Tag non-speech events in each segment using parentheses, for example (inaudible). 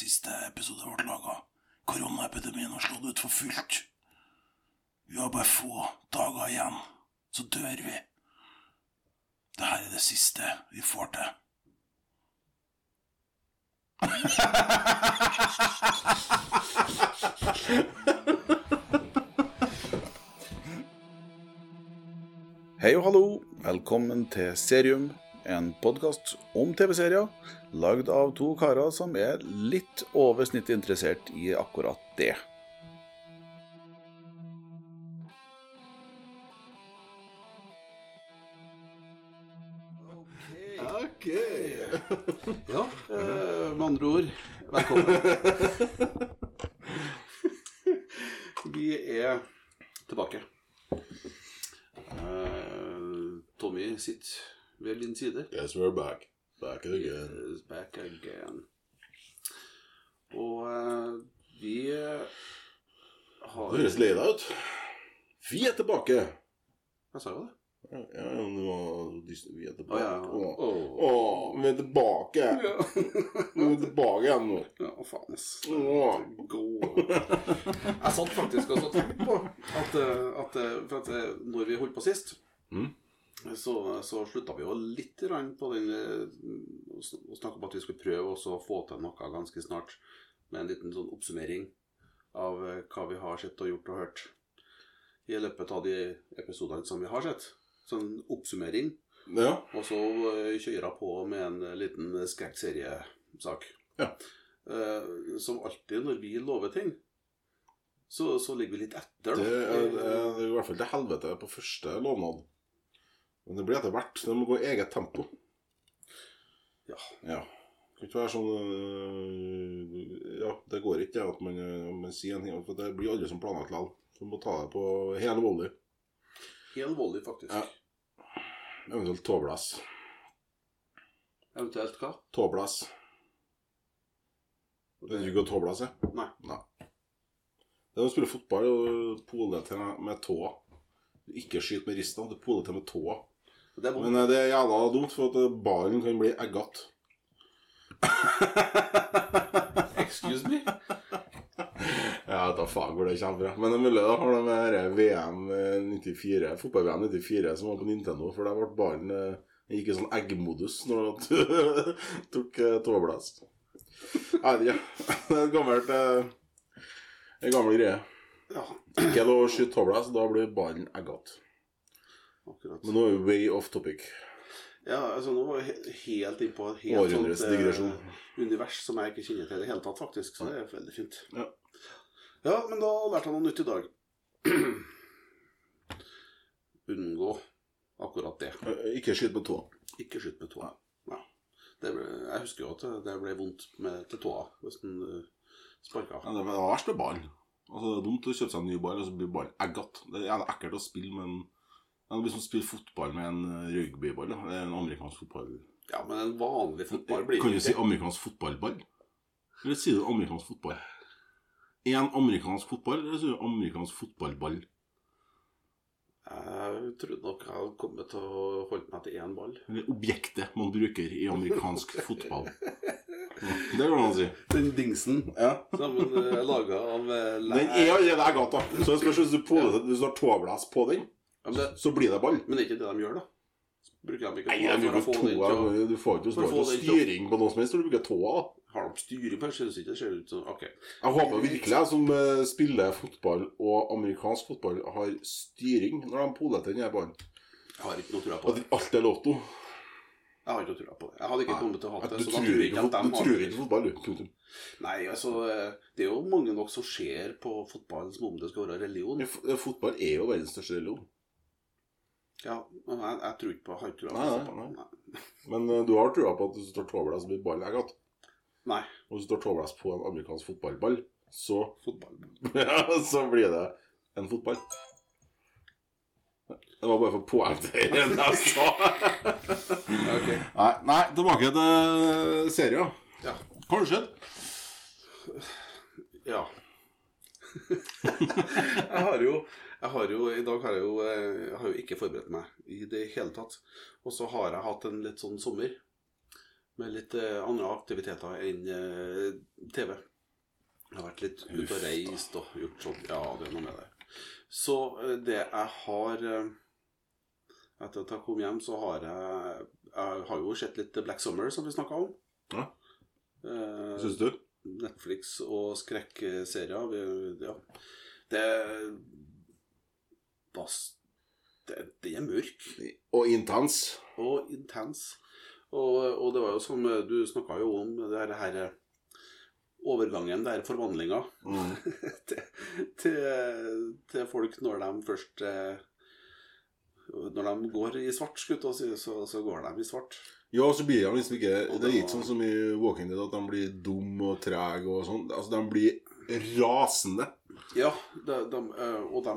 siste episode ble laga. Koronaepidemien har slått ut for fullt. Vi har bare få dager igjen, så dør vi. Dette er det siste vi får til. Hei og hallo. Velkommen til Serium, en podkast om TV-serier lagd av to karer som er litt over snittet interessert i akkurat det. Ok. Ja, eh, med andre ord, velkommen. Vi er tilbake. Eh, Tommy sitter side. Yes, we're back. Back again. Yes, back again. Og eh, vi har Det høres lei deg ut. Vi er tilbake. Hva sa jo det? Ja, ja, men det var Vi er Å tilbake. ja. Åh. Åh. Åh, vi er tilbake. Vi er tilbake igjen nå. Ja, faen, ass. Å. Gå. Jeg satt faktisk og så tenkte på at, eh, at, eh, for at eh, når vi holdt på sist, Mm. Så, så slutta vi jo litt på den eh, å snakke om at vi skulle prøve å få til noe ganske snart med en liten sånn oppsummering av eh, hva vi har sett og gjort og hørt i løpet av de episodene som vi har sett. Sånn oppsummering. Ja. Og så eh, jeg på med en liten skrekkseriesak. Ja. Eh, som alltid når vi lover ting, så, så ligger vi litt etter. Det da. er, det er i hvert fall til helvete på første lovnad. Men det blir etter hvert. Det må gå i eget tempo. Ja. Ja. Det kan ikke være sånn øh, Ja, det går ikke at man, øh, man sier en ting, for det blir aldri som planlagt likevel. Man må ta det på hel volley. Hel volley, faktisk. Ja. Eventuelt tåblass. Eventuelt hva? Tåblass. Vet du ikke hva tåblass er? Nei. Det er når du spiller fotball og poler til med tåa. Du ikke skyter med rista, du poler til med tåa. Det Men eh, det er jævla dumt, for at eh, ballen kan bli eggete. (laughs) Excuse me? Jeg vet da faen hvor det kommer fra. Men det er mulig da har de med VM eh, 94, fotball-VM 94 som var på Nintendo, for der ble ballen eh, gikk i sånn eggmodus når du (laughs) tok tåblast. Jeg vet ikke. Det er et gammelt eh, En gammel greie. Ja, Ikke lov å skyte tåblast, da blir ballen eggete. Akkurat. Men nå er vi way off topic. Ja, altså Nå var vi helt inn på et helt sånt, eh, univers som jeg ikke kjenner til i det hele tatt, faktisk. Så det er veldig fint. Ja. Ja, men da lærte jeg noe nytt i dag. (clears throat) Unngå akkurat det. Eh, Ikke skyt med tåa. Ikke skyt med tåa. Ja. Det ble, jeg husker jo at det ble vondt med, til tåa hvis den uh, sparka. Ja, det var verst med ballen. Altså, det er dumt å kjøpe seg en ny ball, og så blir ballen eggete. Det er ekkelt å spille med en ja, Det blir som å spille fotball med en eh, rugbyball. Det en amerikansk fotball. Ja, men en vanlig fotball blir Kan du si amerikansk fotballball? Eller sier du amerikansk fotball? En amerikansk fotball, eller sier du amerikansk fotballball? Jeg trodde nok jeg hadde kommet til å holde meg til én ball. Eller objektet man bruker i amerikansk (laughs) fotball. Ja, Det kan man si. Den dingsen Ja. som er laga av lær. Den er allerede eggete, da. Så det spørs hvis du, på, hvis du har tåblæs på den, det, så blir det ball. men det er ikke det de gjør, da. Bruker de ikke Nei, å bruker den tåa. Du får ikke ikke den styring på noe som helst når du bruker tåa. Har de styring på det? Ser det ser ut som Ok. Jeg håper virkelig jeg som eh, spiller fotball og amerikansk fotball, har styring når de poler til denne ballen. Jeg har ikke noe trua på det. alt er lotto. Jeg har ikke noe trua på det. Jeg hadde ikke kommet til å ha det. Du tror ikke ikke at de du tror ikke fotball, du. Punktum. Nei, altså eh, Det er jo mange nok som ser på fotballen som om det skal være religion. Fotball er jo verdens største religion. Ja, men jeg, jeg tror ikke på har ikke trua på Nei, nei, Men uh, du har trua på at hvis du tar tåblæs, så blir ballen eggete. Nei. Og hvis du tar tåblæs på en amerikansk fotballball, så Fotball. (laughs) Ja, så blir det en fotball. Det var bare for poeng til det jeg sa. (laughs) okay. Nei, nei, tilbake til serien. Ja. Kanskje. Ja. (laughs) jeg har jo jeg har jo, I dag har jeg jo, eh, jeg har jo ikke forberedt meg i det hele tatt. Og så har jeg hatt en litt sånn sommer med litt eh, andre aktiviteter enn eh, TV. Jeg har vært litt ute og reist og gjort sånn. Ja, det er noe med det. Så eh, det jeg har eh, Etter at jeg kom hjem, så har jeg Jeg har jo sett litt Black Summer, som vi snakka om. Ja. Hva Syns du? Netflix og skrekkserier. Ja. Det Det, det er mørk Og intens. og intens. Og, og det var jo som eh, Du snakka jo om det her, her eh, overgangen, der forvandlinga, Mm. (laughs) til, til, til folk når de først eh, Når de går i svart, si, så, så går de i svart. Ja, så blir de liksom ikke Det er ikke sånn som i Walking Dead at de blir dum og treg og sånn. Altså, de blir rasende. Ja, de, de, og de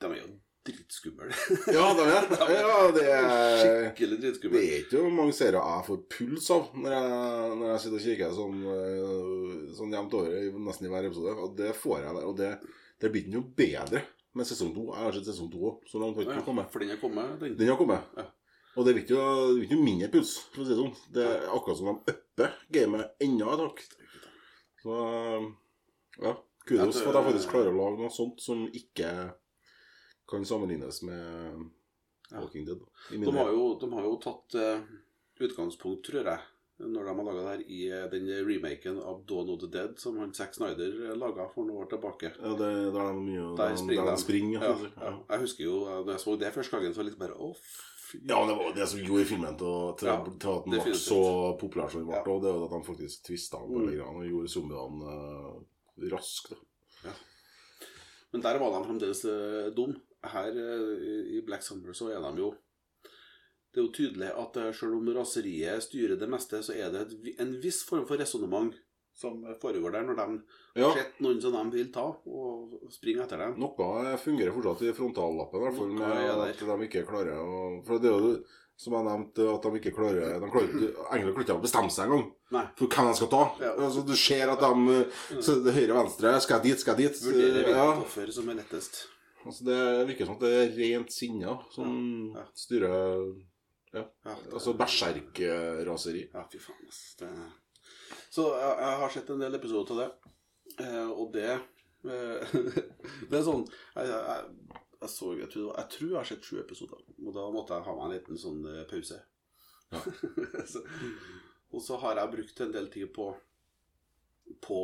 De er jo dritskumle. Ja, (laughs) de er Ja, det er Skikkelig Det dritskumle. er ikke mange serier jeg får puls av når jeg, når jeg sitter og kikker sånn, øh, sånn jevnt over nesten i hver episode. Og det får jeg der. Og det, det blir ikke noe bedre med sesong to. Jeg har sett sesong to òg, så langt har ikke Ja, kommet. for den har kommet, den. Den har kommet. Ja. Og det blir ikke, ikke noe mindre puls, for å si det sånn. Det er akkurat som de upper gamet enda et hakk. Så ja, kudos for at jeg faktisk klarer å lage noe sånt som ikke kan sammenlignes med Ja. Walking Dead. De har jo, de har jo tatt uh, utgangspunkt, tror jeg, når de har laga det her, i eh, den remaken av Dawn of the Dead som han Zack Snyder laga for noen år tilbake. Ja, det, det er mye Der springer der de. de springer. Ja, for ja. Jeg husker jo, eh, når jeg så det første gangen, så var det litt bare off. Ja, det var det som gjorde filmen til, til, Ja, til at den ble så populær som den ble. Ja. Og det var at de faktisk tvista den på Mm. og gjorde zombiene uh, raskt. Ja. Men der var de fremdeles uh, dum. Her eh, i Black Summer så er de jo Det er jo tydelig at eh, selv om raseriet styrer det meste, så er det et, en viss form for resonnement som foregår der, når de Ja, har sett noen som de vil ta, og springer etter dem. noe fungerer fortsatt i frontallappen, i hvert fall med at de ikke klarer å For det er jo som jeg nevnte, at de ikke klarer de klarer Englene klarer ikke å bestemme seg engang for hvem de skal ta. Ja. Altså, du ser at de så det Høyre og venstre Skal jeg dit, skal jeg dit? Vurderer hvilket Ja. offer som er lettest. Altså, det virker som at det er rent sinne som Ja. styrer Ja, Altså berserk-raseri. Ja, fy faen. ass. Det... Så jeg, jeg har sett en del episoder av det, eh, og det eh, (laughs) Det er sånn Jeg, jeg, jeg, så, jeg, tror, jeg tror jeg har sett sju episoder, og da måtte jeg ha meg en liten sånn eh, pause. Ja. (laughs) så, og så har jeg brukt en del tid på på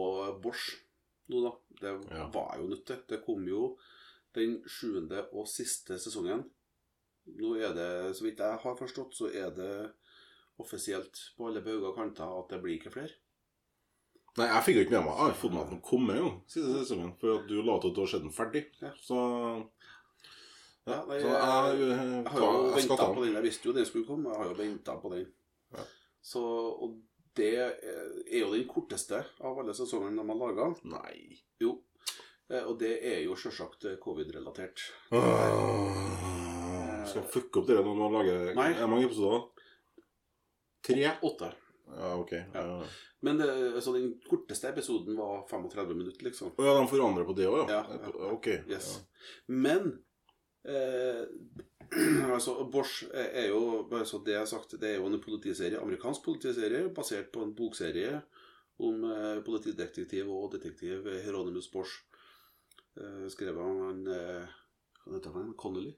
Bosch nå, da. Det var jeg jo nødt til. Det kom jo den sjuende og siste sesongen. Nå er det, så vidt jeg har forstått, så er det offisielt på alle bauger og kanter at det blir ikke flere. Nei, jeg fikk jo ikke med meg Jeg har fått med at den kom med jo siste sesongen, for at du la til at du har sett den ferdig. Ja. Så ja, nei, så jeg, jeg- jeg, Jeg har jo venta på den. Jeg visste jo den skulle komme. Jeg har jo venta på den. Ja. Så, og det er jo den korteste av alle sesongene de har laga. Nei. Jo. Eh, Og det er jo sjølsagt covid-relatert. Åh, skal fucke opp dere når man lager Nei. Er mange episoder? Tre? Åtte. Ja, ok. Ja. Men det, så den korteste episoden var 35 minutter, liksom. Å ja, de forandrer på det òg, ja? Ja, ja. Ok. Yes. Men eh, (clears throat) altså, Bosch er jo bare så det jeg har sagt, det er jo en politiserie, amerikansk politiserie basert på en bokserie om eh, politidetektiv og detektiv Hieronymus Bosch. Eh, skrevet av han eh, Hva heter han? Connolly?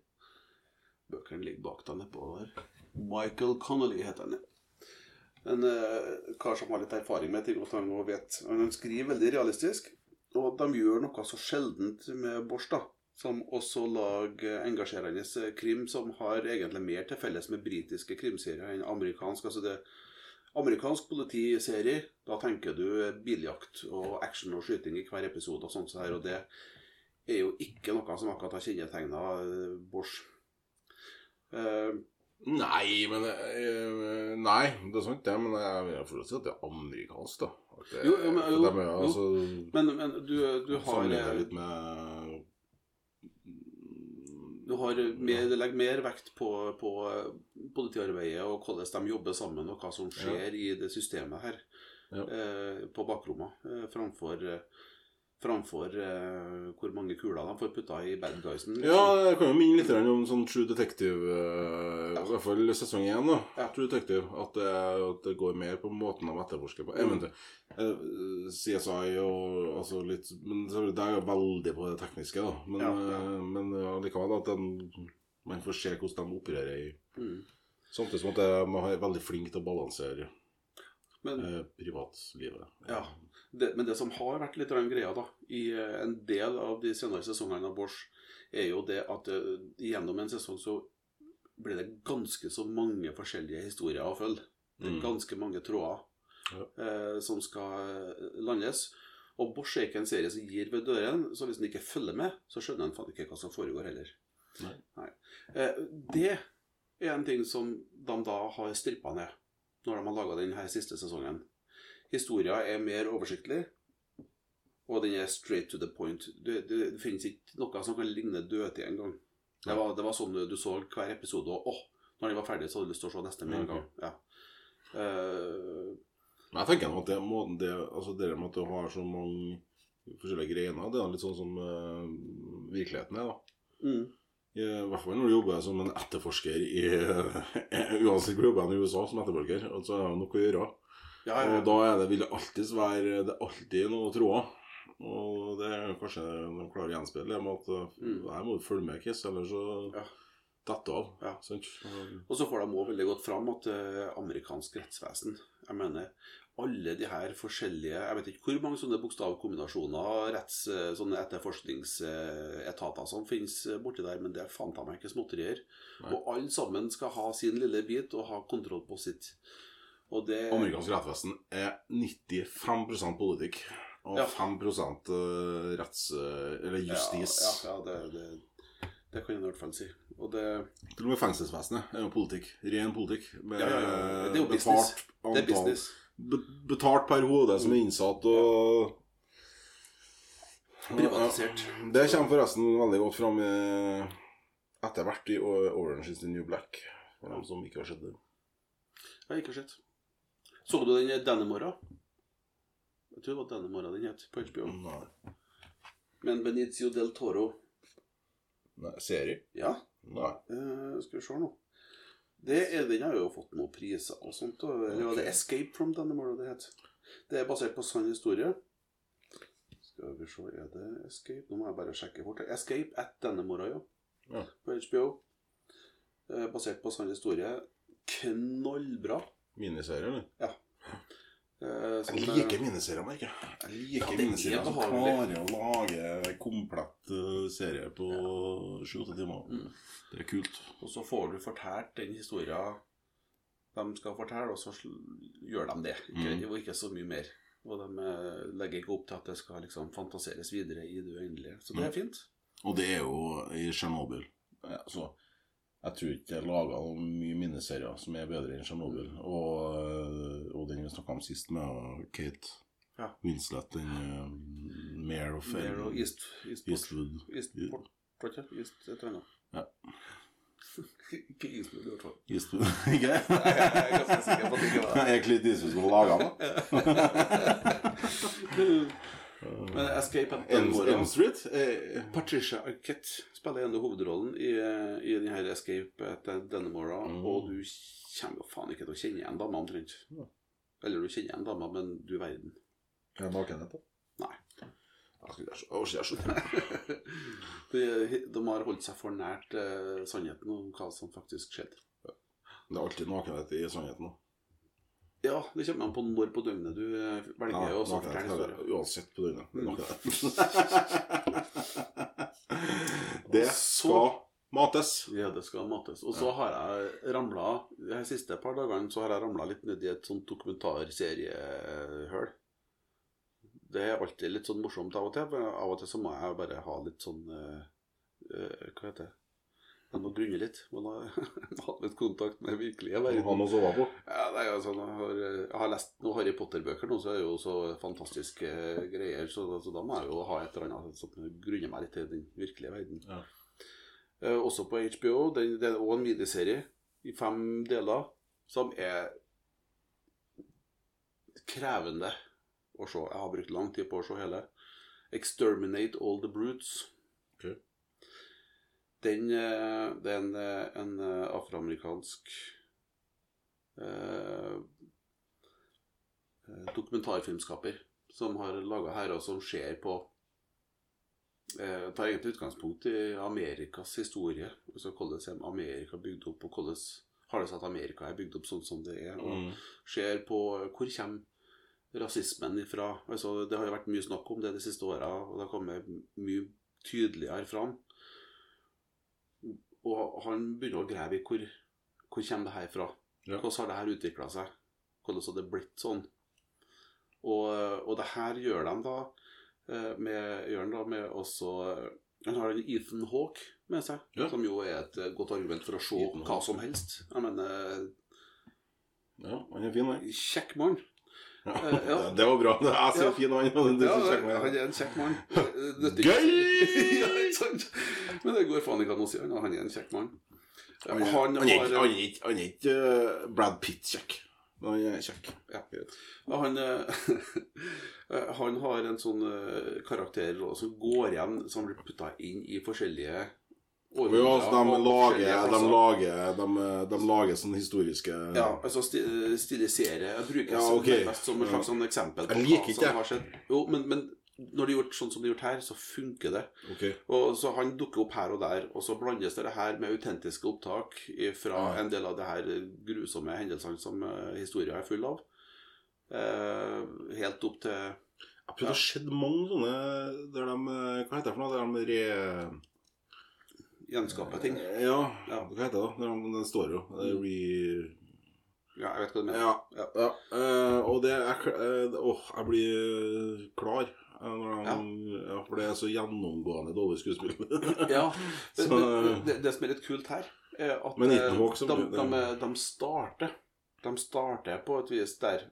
Bøkene ligger bak deg nedpå der. Michael Connolly heter han. En eh, kar som har litt erfaring med ting og og vet Han skriver veldig realistisk. Og de gjør noe så sjeldent med Bors da. Som også lager engasjerende krim som har egentlig mer til felles med britiske krimserier enn amerikansk. Altså det Amerikansk politiserie, da tenker du biljakt og action og skyting i hver episode og sånt så her, og det er jo ikke noe som akkurat har kjennetegna Bosch. Uh, Nei, men uh, Nei, det er sant, det. Men jeg jeg får si at det er amerikansk, da. Det, Jo, jo, men- jo, dem altså, jo. men, men du, du har litt med Du har mer, legger mer vekt på, på politiarbeidet og hvordan de jobber sammen, og hva som skjer i det systemet her Ja. eh, på bakrommet, eh, framfor eh, framfor uh, hvor mange kuler de får putta i bad guysen. liksom. Ja, jeg kan jo minne litt om sånn True Detective uh, Ja. I hvert fall sesong én. Ja. True Detective. At det, at det går mer på måten de etterforsker på. Mm. Eventuelt eh, CSI og altså litt Men det er jo veldig på det tekniske, da. Men, Ja, men likevel at den, man får se hvordan de opererer i Mm. Samtidig som at de er veldig flinke til å balansere Men privatlivet. Ja. Det, men det som har vært litt greia da, i eh, en del av de senere sesongene av Bosch, er jo det at eh, gjennom en sesong så blir det ganske så mange forskjellige historier å følge. Det er Mm. ganske mange tråder Ja. eh, som skal eh, landes. Og Bosch er ikke en serie som gir ved døren, så hvis en ikke følger med, så skjønner en ikke hva som foregår heller. Nei. Eh, det er en ting som de da har strippa ned når de har laga denne siste sesongen. Historia er mer oversiktlig, og den er straight to the point. Det, det, det finnes ikke noe som kan ligne dødtid engang. Det var, det var sånn du, så hver episode, og åh, når den var ferdig, så hadde du lyst til å se neste med en gang. Ja. Uh, Men jeg tenker at det, måten det, altså det med at du har så mange forskjellige greiner, det er litt sånn som uh, virkeligheten er, da. mm, I hvert fall når du jobber som en etterforsker i (laughs) Uansett hvor du jobber i USA som etterforsker, så er det nok å gjøre. Ja, ja, Og da er det, vil det alltid være Det er alltid noe tråder. Og det er kanskje de klarer å gjenspeile det med at eh, Mm. her må du følge med, Kiss, eller så Ja. detter av. Ja. Sånn. Og så får de òg veldig godt fram at eh, amerikansk rettsvesen Jeg mener, alle de her forskjellige Jeg vet ikke hvor mange sånne bokstavkombinasjoner, retts, eh, sånne etterforskningsetater som finnes borti der, men det er faen meg ikke småtterier. Og alle sammen skal ha sin lille bit og ha kontroll på sitt. Og det Amerikansk rettsvesen er 95 politikk og Ja. 5 eh, retts... eh, Eller justis. Ja, ja, ja det, det, det kan jeg i hvert fall si. Og det Til og med fengselsvesenet er jo politikk. Ren politikk. Med Ja, ja. Det er jo betalt business. Det er business. be- Betalt per hode som er innsatt, og Privatisert. Det kommer forresten veldig godt fram etter hvert i Orange is the New Black. For dem som ikke har sett det. Jeg har ikke sett. Så du den Dannemora? Jeg tror det var Dannemora den het på HBO. Nei. Men Benicio del Toro Nei. Serie? Ja, Nei. eh, skal vi se nå. Det er, den har jo fått noen priser og sånt. Og, eller var det 'Escape from Dannemora' det het? Det er basert på sann historie. Skal vi se, er det 'Escape'? Nå må jeg bare sjekke fort. 'Escape at Dannemora', ja. Ja. På HBO. Eh, basert på sann historie. Knallbra. Miniserie, eller? Ja. som, Jeg liker miniserier, merker jeg. Jeg liker Ja, er miniserier som klarer å lage komplett eh, serie på sju-åtte timer. Mm. Det er kult. Og så får du fortalt den historien de skal fortelle, og så gjør de det. Ikke, Mm. Og ikke så mye mer. Og de eh, legger ikke opp til at det skal liksom fantaseres videre i det uendelige. Så det er fint. Og det er jo i Tsjernobyl. Ja, Så jeg tror ikke det er laga mye minneserier som er bedre enn Tsjernobyl. Og, øh, og den vi snakka om sist, med Kate Ja. Winslet, den uh, Mare of Mare og East, Eastport. Eastwood. Eastport, ikke? East et eller annet. (laughs) Ikke Eastwood, i hvert fall. Eastwood, (laughs) ikke? Jeg er ganske sikker på at det ikke var (laughs) det. Er Clint Eastwood som laga den. Men Escape at Elm Street? Eh, Patricia Arquette spiller ene hovedrollen i, i denne Escape at Dannemora, Mm. og du kommer jo faen ikke til å kjenne igjen dama omtrent. Ja. Eller du kjenner igjen dama, men du verden. Er det nakenhet, da? Nei. Jeg skulle- (laughs) De, de har holdt seg for nært eh, sannheten om hva som faktisk skjedde. Det er alltid nakenhet i sannheten. da. Ja, det kommer an på når på døgnet du eh, velger Ja, å snakke en historien. Uansett på døgnet. Mm. (laughs) Det skal mates. Ja, det skal mates. Og så har jeg ramla De siste par dagene så har jeg ramla litt ned i et sånt dokumentarseriehull. Det er alltid litt sånn morsomt av og til. For av og til så må jeg bare ha litt sånn eh, eh, Hva heter det? Jeg må grunne litt. Må ha (laughs) litt kontakt med virkelige Han verden. å sove på. Ja, det er jo sånn, jeg, har, jeg har lest noen Harry Potter-bøker nå, så er det jo så fantastiske greier. Så, så da må jeg jo ha et eller annet som grunner meg litt til den virkelige verden. Ja. Eh, også på HBO. Det, det er også en miniserie i fem deler som er krevende å se. Jeg har brukt lang tid på å se hele. 'Exterminate All The Brutes'. Den, eh, det er en, eh, en eh, afroamerikansk eh, dokumentarfilmskaper som har laga og som ser på eh, Tar egentlig utgangspunkt i Amerikas historie. Altså hvordan er Amerika bygd opp, og hvordan har det seg at Amerika er bygd opp sånn som det er. Og Mm. ser på hvor kommer rasismen ifra. Altså, det har jo vært mye snakk om det de siste åra, og det har kommet mye tydeligere fram. Og han begynner å grave i hvor, hvor kommer det her fra. Ja. Hvordan har det her utvikla seg? Hvordan har det blitt sånn? Og, og det her gjør de da eh, med, gjør han da med også Han har en Ethan Hawke med seg, Ja. som jo er et eh, godt argument for å se hva som helst. Jeg mener Ja, han er fin, han. Kjekk mann. Ja. Eh, ja. (laughs) Det var bra. Jeg ser Ja. fin han. Ja, han er en kjekk mann. (laughs) (laughs) Sant? Men det går faen ikke an å si han. Han er en kjekk mann. Han er, Han er, ikke- er er eh, Brad Pitt-kjekk. Men han er kjekk. Ja. Han, eh, han har en sånn karakter som går igjen, som blir putta inn i forskjellige Og ja, altså, de, lager, de, lager, de, de lager sånne historiske Ja, altså sti stilisere Jeg bruker Ja, det mest som et slags sånn eksempel Jeg liker ikke det. Jo, men, men når det er gjort sånn som det er gjort her, så funker det. Okay. Og så Han dukker opp her og der, og så blandes det her med autentiske opptak fra Ja. en del av det her grusomme hendelsene som uh, historien er full av. Eh, helt opp til Jeg har prøvd å se mange sånne der de Hva heter det for noe? Der de re... gjenskape ting. Ja, Ja. hva heter det? da? Den, den står jo. Er Re... Ja, jeg vet hva du mener. Ja. Ja. ja. Uh, og det er Åh, eh, Åh, jeg blir klar. eh, Når de, ja. For det er så gjennomgående dårlig skuespill. (laughs) (laughs) Ja, Så- men det, det som er litt kult her, er at de, de, de starter De starter på et vis der,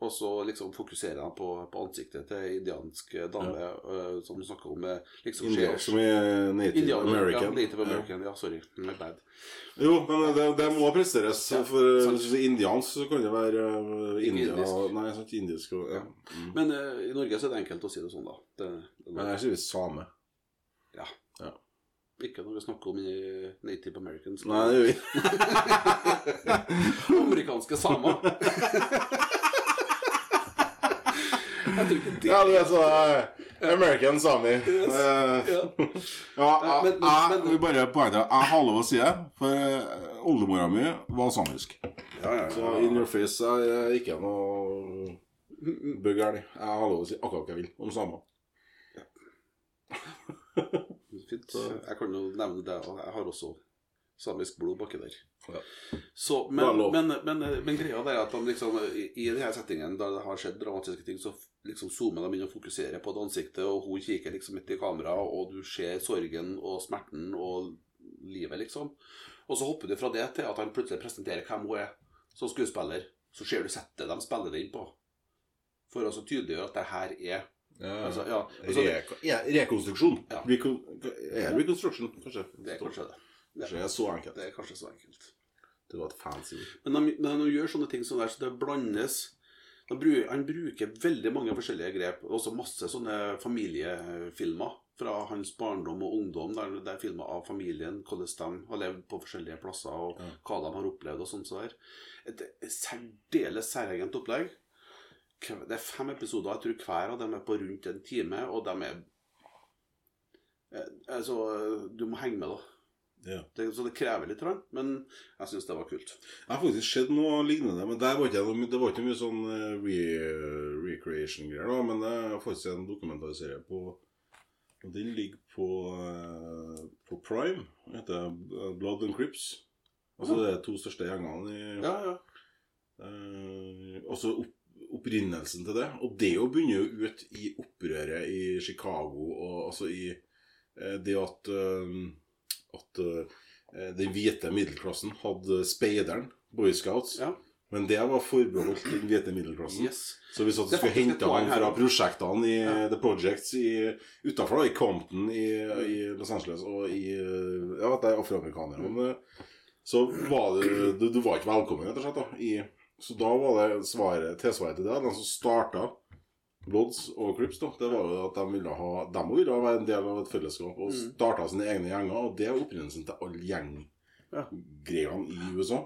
og så liksom fokuserer han på, på ansiktet til indiansk dame eh, som du snakker om eh, liksom India, som er native Indian, American. Ja, native American. Ja, sorry. My bad. Jo, men det, det må presteres. Ja, for eh, sant. indiansk, så kan det være uh, India indisk. Nei, sant, indisk og ja. Mm. Men uh, i Norge så er det enkelt å si det sånn, da. Det, det, Men her sier vi same. ikke når vi snakker om native americans. Nei, det gjør vi (laughs) Amerikanske samer. (laughs) Jeg tror ikke det Ja, du vet så uh, American Sami. Yes. Uh, (laughs) Ja. Ja, jeg, jeg vil bare poengtere Jeg har lov å si det, for eh, oldemora mi var samisk. Ja, ja, Så in your face jeg er ikke noe bug her. Jeg har lov å si akkurat hva jeg vil om samer. Fint. Jeg kan jo nevne det. og Jeg har også samisk blod baki der. Ja. Så, men, men, men, men greia er at de liksom, i, i denne settingen da det har skjedd dramatiske ting, så liksom zoomer de inn og fokuserer på det ansiktet, og hun kikker liksom midt i kamera, og du ser sorgen og smerten og livet, liksom. Og så hopper du fra det til at han plutselig presenterer hvem hun er som skuespiller. Så ser du settet de spiller det inn på. For å så tydeliggjøre at det her er Ja, altså, ja, altså, ja, rekonstruksjon. Ja. Recon reconstruction, kanskje? det er kanskje det. Kanskje det er så enkelt. Det er kanskje så enkelt. Det var et fancy ord. Men de, men de gjør sånne ting som der, så det blandes de bru- Han bruker veldig mange forskjellige grep. Også masse sånne familiefilmer fra hans barndom og ungdom. Der det er filmer av familien, hvordan de har levd på forskjellige plasser, og Ja. hva de har opplevd. og sånt så der. Et særdeles særegent opplegg. Det er fem episoder. Jeg tror hver av dem er på rundt en time, og de er eh, Altså, du må henge med, da. Ja. Det, så det krever litt, men jeg syns det var kult. Jeg har faktisk sett noe lignende, men der var ikke det var ikke mye sånn eh, re, recreation-greier. da, Men jeg er faktisk en dokumentarserie på og Den ligger på, eh, på Prime. Den heter eh, Blood and Crips. Altså det er to største gjengene i Ja, ja. eh, Altså opp, opprinnelsen til det. Og det jo begynner jo ut i opprøret i Chicago, og altså i eh, det at eh, at eh, den hvite middelklassen hadde speideren, Boy Scouts. Ja. Men det var forbeholdt den hvite middelklassen. Yes. Så hvis du skulle hente han fra prosjektene i Ja. The Projects utafor, i Compton i, i Los Angeles og i Ja, afroamerikanerne, så var det du, du var ikke velkommen, rett og slett. da i, Så da var det svaret, tilsvaret til det. Den som starta Bloods og Crips, da, det var jo at de ville ha De ville ville være en del av et fellesskap og Mm. starta sine egne gjenger. Og det er opprinnelsen til alle gjenggreiene i USA.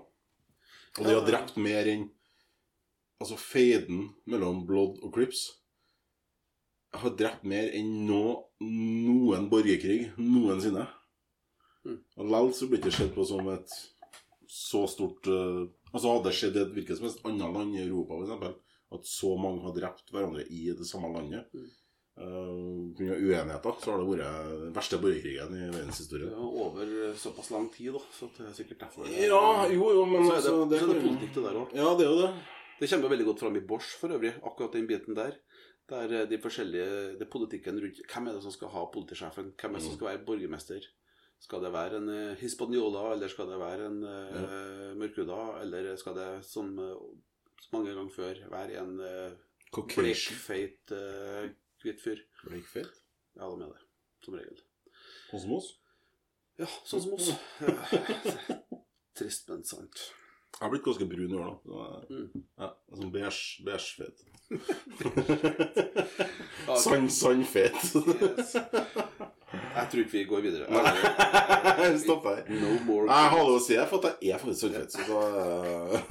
Og de har drept mer enn Altså, feiden mellom Blood og Crips har drept mer enn nå, noen borgerkrig noensinne. Mm. Og Likevel så blir det ikke sett på som et så stort uh, Altså Hadde det skjedd i et hvilket som helst annet land i Europa, eksempel, at så mange har drept hverandre i det samme landet Mm. uh, Pga. uenigheter, så har det vært den verste borgerkrigen i Det verdenshistorien. er over såpass lang tid, da, så det er sikkert derfor det Ja, jo, jo, men så er det, altså, så det kan jo- politikk, det der òg. Ja, det er jo det. Det kommer veldig godt fram i Bosch for øvrig, akkurat den biten der. Der eh, de forskjellige, det politikken rundt Hvem er det som skal ha politisjefen? Hvem er det som Mm. skal være borgermester? Skal det være en uh, hispaniola, eller skal det være en uh, mørkhuda? Eller skal det, som eh, så mange ganger før, være en uh, blekfeit uh, hvit fyr? Blekfeit? Ja, de er det. Som regel. Sånn som oss. Ja, sånn som oss. Eh, (laughs) Trist, men sant. Jeg har blitt ganske brun i år, da. Mm. ja, sånn beige, beige fet. (laughs) Sann, sann fet. Yes. Jeg tror ikke vi går videre. (laughs) Stopp her. No more Jeg har det å si, for at jeg er faktisk sannfett. Så da Eh,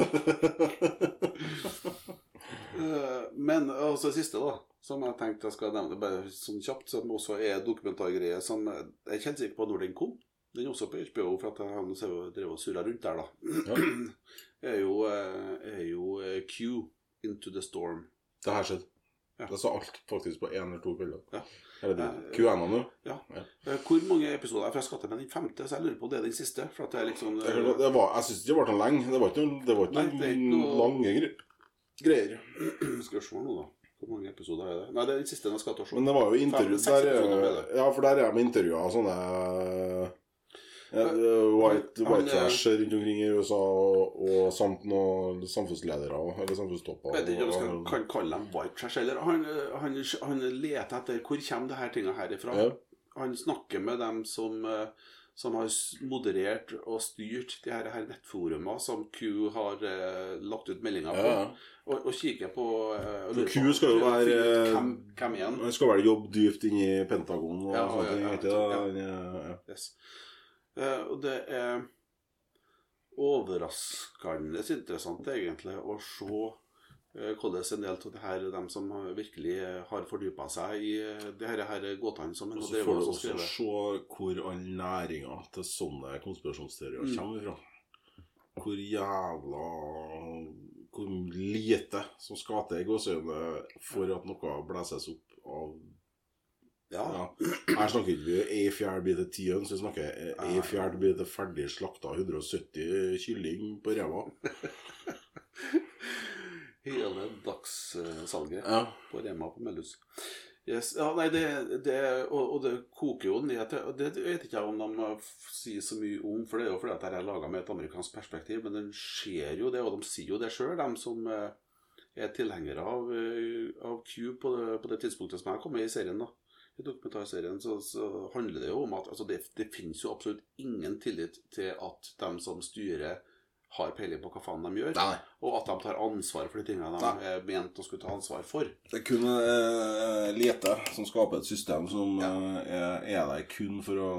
Men også det siste, da, som jeg tenkte jeg skal nevne bare sånn kjapt, som også er dokumentargreie som Jeg er ikke helt sikker på når den kom. Den er også på HBO, for at han drev og surra rundt der, da. Ja. (clears throat) Er jo, eh, er jo eh, Q, Into the Storm. Det her skjedde. Ja. Jeg så alt faktisk på én eller to kvelder. Ja. Eller de Eh, QN-ene nå. Eh, Hvor mange episoder? For jeg skal til med den femte, så jeg lurer på om det er den siste. For at det er liksom Det, det var, jeg syns ikke det var noe lenge. Det var ikke noe, det var ikke det er noe noe- lange gre greier. (clears throat) Skal vi se nå, da. Hvor mange episoder er det? Nei, det er den siste jeg skal til å se. Men det var jo intervju der, det. Ja, for der er jeg med intervjuer av sånne ja, white, Han- white trash rundt omkring i USA, og, og samt noen samfunnsledere eller samfunnstopper. Jeg vet ikke om skal, kan kalle dem white trash. Eller han, han, han leter etter hvor kommer det her tinga herifra. Ja. Han snakker med dem som, eh, som har moderert og styrt de her, her nettforumene som Q har eh, lagt ut meldinger på. Ja. Og, og kikker på eh, og Q på- skal jo være- Hvem, hvem igjen? Han skal vel jobbe dypt inn i Pentagon og Ja, sånne ja, ting. ja, ja. Han ja. Yes. Eh, og det er overraskende interessant egentlig å se eh, hvordan en del av det her, dem som virkelig eh, har fordypa seg i eh, det her, her gåtene som en Og så får du også se hvor all næringa til sånne konspirasjonsteorier Mm. kommer fra. Hvor jævla Hvor lite som skal til i gåseøynene for at noe blåses opp av Ja. ja. Her snakker ikke vi ei fjerd bit til ti høns, vi snakker ei fjerd bit til ferdig slakta 170 kylling på ræva. (laughs) Hele dagssalget Ja. på Rema på Mellus. Yes. Ja, nei, det, det og, og det koker jo ned til Det vet ikke jeg om de sier så mye om, for det er jo fordi at dette er laga med et amerikansk perspektiv, men den ser jo det, og de sier jo det sjøl, de som eh, er tilhengere av, eh, av Q på det, på det tidspunktet som jeg kom med i serien. da i dokumentarserien så, så handler det jo om at altså det, det finnes jo absolutt ingen tillit til at de som styrer, har peiling på hva faen de gjør, Nei. og at de tar ansvar for de tingene de Nei. er ment å skulle ta ansvar for. Det er kun uh, lite som skaper et system som Ja. eh, er, er der kun for å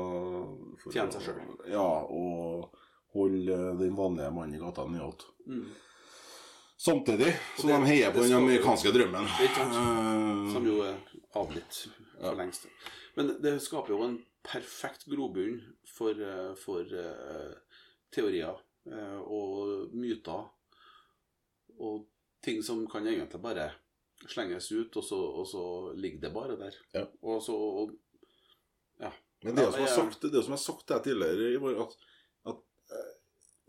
for Tjene seg selv. Ja, og holde den vanlige mannen i gata nedholdt. Mm. Samtidig som det- de heier på den amerikanske drømmen. Ikke sant? Eh, Som jo er avlitt for Ja. lengst. Men det skaper jo en perfekt grobunn for, eh, for eh, teorier eh, og myter og ting som kan egentlig bare slenges ut, og så, og så ligger det bare der. Ja. Og så og, Men det Ja, som er sagt, det som jeg har sagt til deg tidligere, var at, at eh,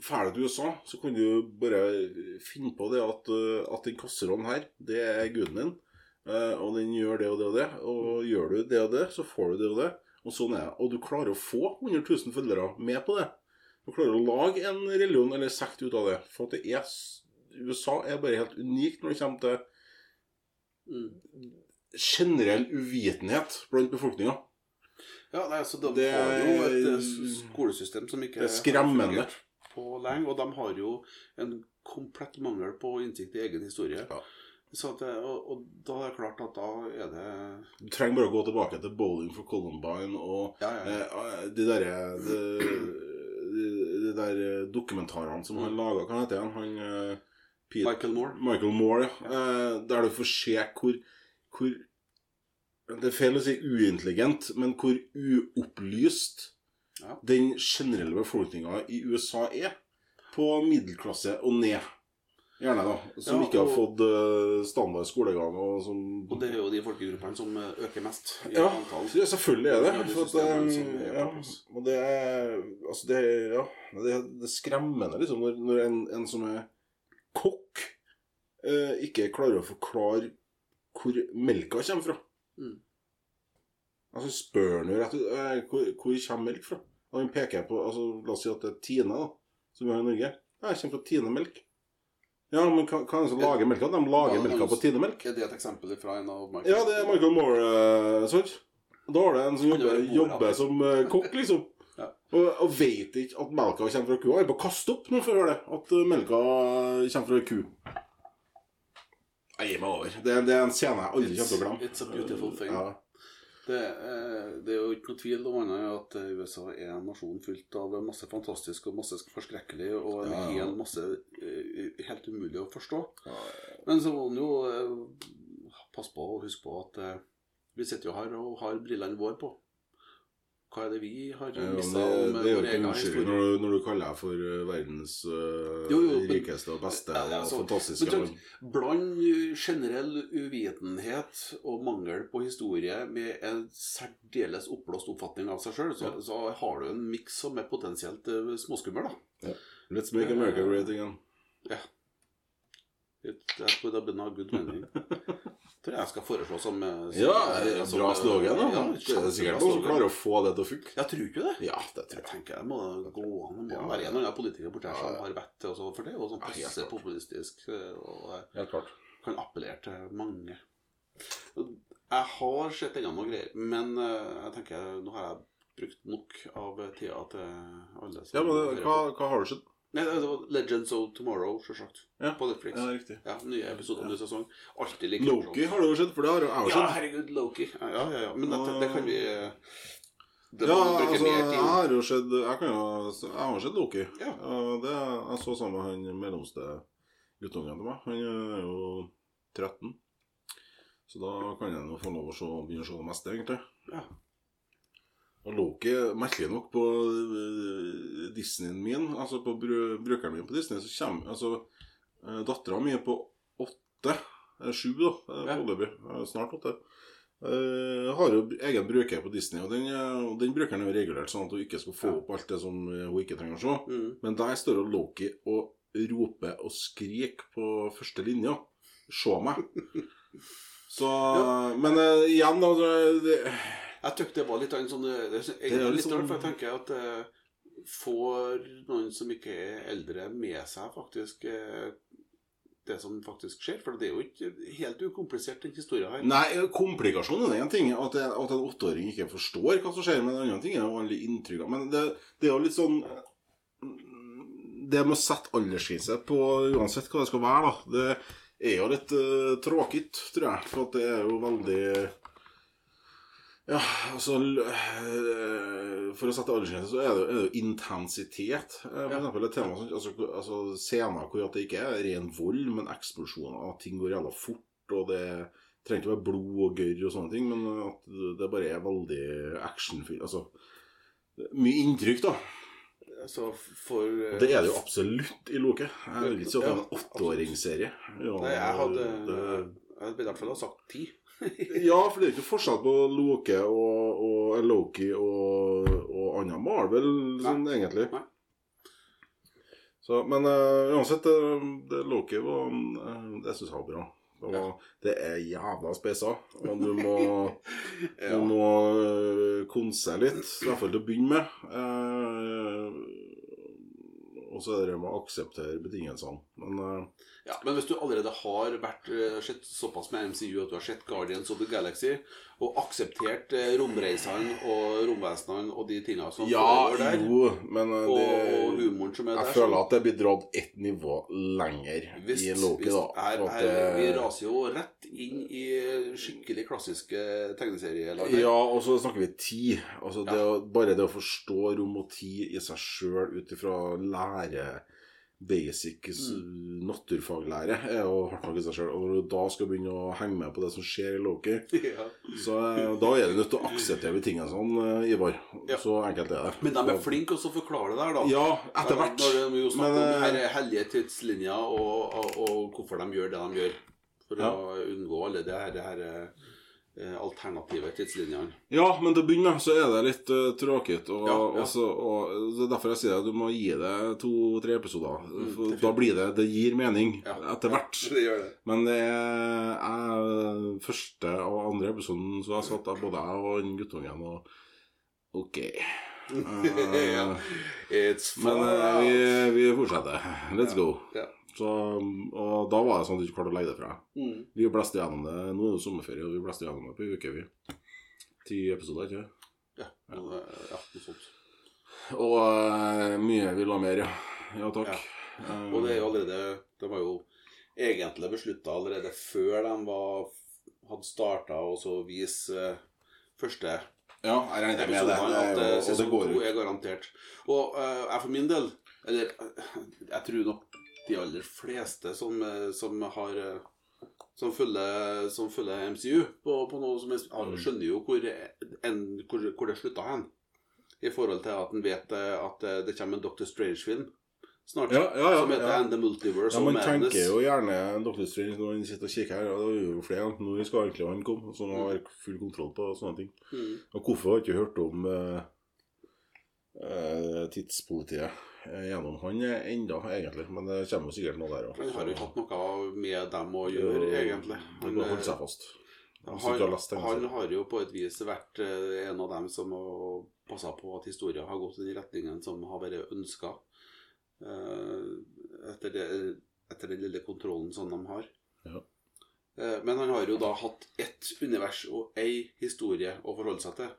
Drar du til USA, så kan du bare finne på det at, eh, at den kasserollen her, det er guden din. eh, Og den gjør det og det og det. Og gjør du det og det, så får du det og det. Og sånn er det. Og du klarer å få 100 000 følgere med på det. Du klarer å lage en religion eller sekt ut av det. For at det er USA er bare helt unikt når det kommer til mm. generell uvitenhet blant befolkninga. Ja, nei, altså, de Det har jo et eh, skolesystem som ikke det er skremmende. på lenge, og de har jo en komplett mangel på innsikt i egen historie. Ja. Det- og, og da er det klart at da er det Du trenger bare å gå tilbake til Bowling for Columbine og Ja, ja, ja. eh, de derre de, de, de der dokumentarene som han laga Hva heter han? han eh, Pete- Michael Moore. Michael Moore, ja. Eh, der du får se hvor, hvor Det er feil å si uintelligent, men hvor uopplyst Ja. den generelle befolkninga i USA er. På middelklasse og ned. Gjerne, da. Som Ja, ikke har og- fått eh, standard skolegang, og som Og det er jo de folkegruppene som eh, øker mest i ja, antall. ja, selvfølgelig er det. For at, eh, ja, og det er Altså, det Ja. Det det er skremmende, liksom, når, når en, en som er kokk, eh, ikke klarer å forklare hvor melka kommer fra. Mm. Altså spør han jo rett ut eh, hvor, hvor kommer melk fra? Og han peker på altså, La oss si at det er Tine, da, som vi har i Norge. Ja, jeg kommer fra Tine Melk. Ja, men hva hva er det som lager melka? De lager Ja, melka på Tidemelk. Er det et eksempel fra en av Michael Ja, det er Michael Moore, uh? Da har du en som jobber, jobber som uh, kokk, liksom. (laughs) Ja. Og, og vet ikke at melka kommer fra kua. Jeg bare kaste opp nå for å høre det. At eh, melka kommer fra ku. Jeg gir meg over. Det, det er en scene jeg aldri kommer til å glemme. It's a beautiful thing. Ja. Det, eh, det er jo ikke noe tvil om annet at eh, USA er en nasjon fylt av masse fantastisk og masse forskrekkelig og en Ja. hel masse eh, helt umulig å forstå. Men så må en jo passe på og huske på at vi sitter jo her og har brillene våre på. Hva er det vi har Ja, men mista det, om det er jo vår ikke egen unnskyldning historie? når, du- når du kaller deg for eh, verdens eh, Jo, jo, men- rikeste og beste Ja, og altså, fantastiske men land. Bland generell uvitenhet og mangel på historie med en særdeles oppblåst oppfatning av seg sjøl, så, så har du en miks som er potensielt uh, småskummel. da. Let's make America great again. It, tror det have been a good mening. (laughs) tror jeg jeg skal foreslå som, eh, som Ja, eh, som, bra eh, slogan. da. Ja, det er sikkert noen som klarer å få det til å funke. Jeg tror ikke det. Ja, det tror Jeg jeg. tenker det må gå an. Det må Ja. være en eller annen politiker borti her Ja, som har vett til å for det, og som Ja, passer populistisk og Helt klart. kan appellere til mange. Jeg har sett ennå noen greier, men jeg tenker nå har jeg brukt nok av tida til alle som Ja, men hva, hva har du sett? Nei, det var Legends of Tomorrow, sjølsagt. Ja. På Netflix. Ja, riktig. Ja, Nye episoder, ny sesong. Alltid like Loki har du jo skjedd, for det har jeg jo Ja, herregud, Loki. Ja, ja, ja. Men det, det kan vi eh, det Ja, altså, jeg har jo sett Jeg, kan jo, jeg har sett Loki. Ja. det, jeg så sammen med han mellomste guttungen til meg. Han er jo 13. Så da kan jeg jo få lov å se, begynne å se det meste, egentlig. Ja. Og Loki, merkelig nok, på øh, Disneyen min, altså på bru brukeren min på Disney, så kommer altså uh, Dattera mi er på åtte, sju, da, foreløpig. Ja. eh, Snart åtte. Uh, har jo egen bruker på Disney, og den, eh, den brukeren er jo regulert sånn at hun ikke skal få opp alt det som eh, hun ikke trenger å se. Mm. Men der står jo Loki og roper og skriker på første linja. Se meg. (laughs) Så Men uh, igjen, da det, det, Jeg tykker det var litt av en sånn Det er, Det er litt rart, for jeg tenker at uh, får noen som ikke er eldre, med seg faktisk uh, det som faktisk skjer? For det er jo ikke helt ukomplisert, den historien her. Nei, komplikasjonen er en ting. At, jeg, at en åtteåring ikke forstår hva som skjer. Men en annen ting er jo alle inntrykkene. Men det, det er jo litt sånn Det med å sette aldersgrense på uansett hva det skal være, da, det er jo litt uh, tråkigt, tror jeg. For det er jo veldig Ja, altså øh, For å sette aldersgrense, så er det, er det jo intensitet. Eh, For eksempel et tema som, altså, altså scener hvor det ikke er ren vold, men eksplosjoner. At ting går jævla fort, og det trenger ikke være blod og gørr og sånne ting, men at det bare er veldig actionfylt. Altså mye inntrykk, da. Så for uh, Det er det jo absolutt i Loke. Jeg vil ikke si at det er en åtteåringsserie. Ja, Nei, jeg hadde det- Jeg hadde i hvert fall sagt ti. (laughs) Ja, for det er ikke forskjell på Loke og, og Loki og, og annen Marvel, sånn egentlig. Nei. Så, men uh, uansett, det, det Loki var uh, Det syns jeg var bra. Det, var, det er jævla speisa, og du må (laughs) Ja. Du må konse litt, i hvert fall til å begynne med. Eh, Og så er det det med å akseptere betingelsene. Men uh, Ja, Men hvis du allerede har vært, uh, sett såpass med MCU at du har sett Guardians of the Galaxy, og akseptert uh, romreisene og romvesenene og de tingene som Ja, foregår der, jo, men eh, det og humoren som er Jeg der føler at det blir dratt ett nivå lenger Visst, i Loki, visst. da. Her, For at her, vi raser jo rett inn i skikkelig klassiske tegneserielag. Ja, og så snakker vi tid. Altså det bare det å forstå rom og tid i seg sjøl ut ifra lære basic s- Mm. naturfaglære er hardt nok i seg sjøl. Og når du da skal begynne å henge med på det som skjer i Loki, (laughs) ja. så eh, da er du nødt til å akseptere betingelsene, sånn, Ivar. Ja. Så enkelt er det. Men de er flinke også å forklare det der, da. Ja, etter hvert. Når de jo snakker Men, om eh, her hellige tidslinjer og, og, og hvorfor de gjør det de gjør. For Ja. å unngå alle det her, det her eh, alternative tidslinjene. Ja, men til å begynne med så er det litt uh, tråkete. Og, Ja, ja. og og det er derfor jeg sier at du må gi det to-tre episoder. Mm, da blir det Det gir mening Ja. etter hvert. (laughs) Det det. Men det er jeg, første og andre episoden så jeg satt der, både jeg og den guttungen og Ok. (laughs) Uh, It's Men eh, vi, vi fortsetter. Let's go. Så, og da var det sånn at du ikke klarte å legge det fra deg. Mm. Vi blåste gjennom det. Nå er det sommerferie, og vi blåste gjennom det på en uke, vi. Ti episoder, ikke sant? Ja, noe- ja, sånt. Og uh, mye vil ha mer, ja. Ja takk. Ja. Og det er jo allerede Det var jo egentlig beslutta allerede før de var, hadde starta å så vise uh, første Ja, jeg regner med det. at eh, det sesong går to er garantert. Og eh, jeg for min del Eller eh, jeg tror nok de aller fleste som, eh, som har eh, som følger, som følger MCU på, på noe som har- Mm. skjønner jo hvor, en, hvor, hvor det slutta hen. I forhold til at en vet eh, at eh, det kommer en Doctor Strange-film snart. Ja, ja, ja, som heter ja. And the Multiverse Ja, Man tenker jo gjerne Dr. Strange når man sitter og kikker her. Og det er jo flere. Når skal egentlig han komme? Så man har full kontroll på sånne ting. Mm. Og hvorfor har jeg ikke hørt om eh, eh, tidspolitiet eh, gjennom han eh, enda, egentlig? Men det kommer jo sikkert noe der òg. Han har jo ikke hatt noe med dem å gjøre, egentlig. Han bare seg fast. han, han, har jo på et vis vært eh, en av dem som har passa på at historien har gått i den retningen som har vært ønska. etter, det- etter den lille kontrollen som de har. Ja. Eh, men han har jo da hatt ett univers og ei historie å forholde seg til.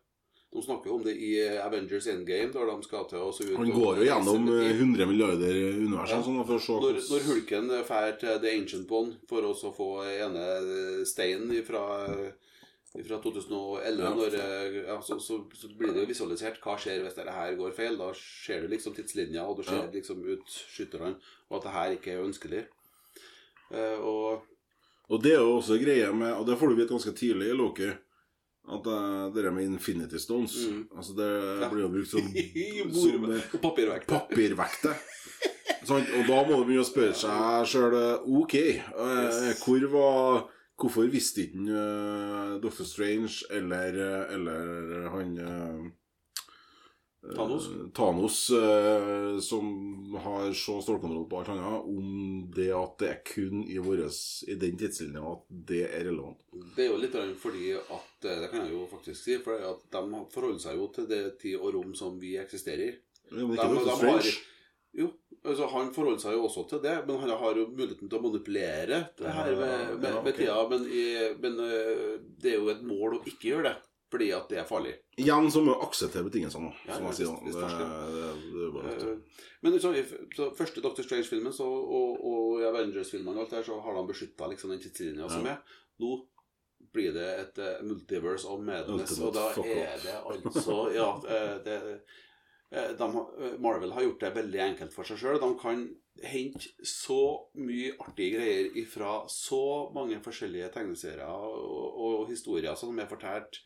De snakker jo om det i Avengers Endgame, der de skal til å ut Han går jo gjennom med eh, 100 milliarder univers Ja. sånn, for å se Når, når hulken drar til The Ancient One for å få ene steinen fra, fra 2011, Ja. når, eh, ja, så, så, så blir det jo visualisert hva skjer hvis dette her går feil. Da ser du liksom tidslinja, og du ser Ja. liksom utskytterne, og at det her ikke er ønskelig. Uh, og Og det er jo også greia med Og det får du vite ganske tidlig i Loki. At uh, det der med Infinity Stones Mm. Altså Det Ja. blir jo brukt som, (laughs) som papirvekter. papirvekte. (laughs) Sant? Og da må du begynne å spørre seg sjøl OK, uh, Yes. hvor var Hvorfor visste ikke han, eh, Dr. Strange eller, eh, eller han Thanos? eh, Thanos, eh, som har så stålkontroll på alt annet, om det at det er kun i, våres, i den tidslinja at det er relevant. Det er jo litt fordi at eh, Det kan jeg jo faktisk si. For at de forholder seg jo til det tid og rom som vi eksisterer i. Ja, men ikke de Dr. har- Jo, altså han forholder seg jo også til det, men han har jo muligheten til å manipulere det her med, med, med tida. Men, i, men det er jo et mål å ikke gjøre det, fordi at det er farlig. Igjen så må du akseptere betingelsene, Ja, som jeg sier. Det, det, det bare Eh, Men så, i- så første Doctor Strange-filmen og, og Avengers-filmene og alt der, så har de beskytta liksom den tidslinja som er. Nå blir det et uh, multiverse of madness, Ultimate og da er det altså Ja, eh, det de, Marvel har gjort det veldig enkelt for seg sjøl. De kan hente så mye artige greier fra så mange forskjellige tegneserier og, og historier som er fortalt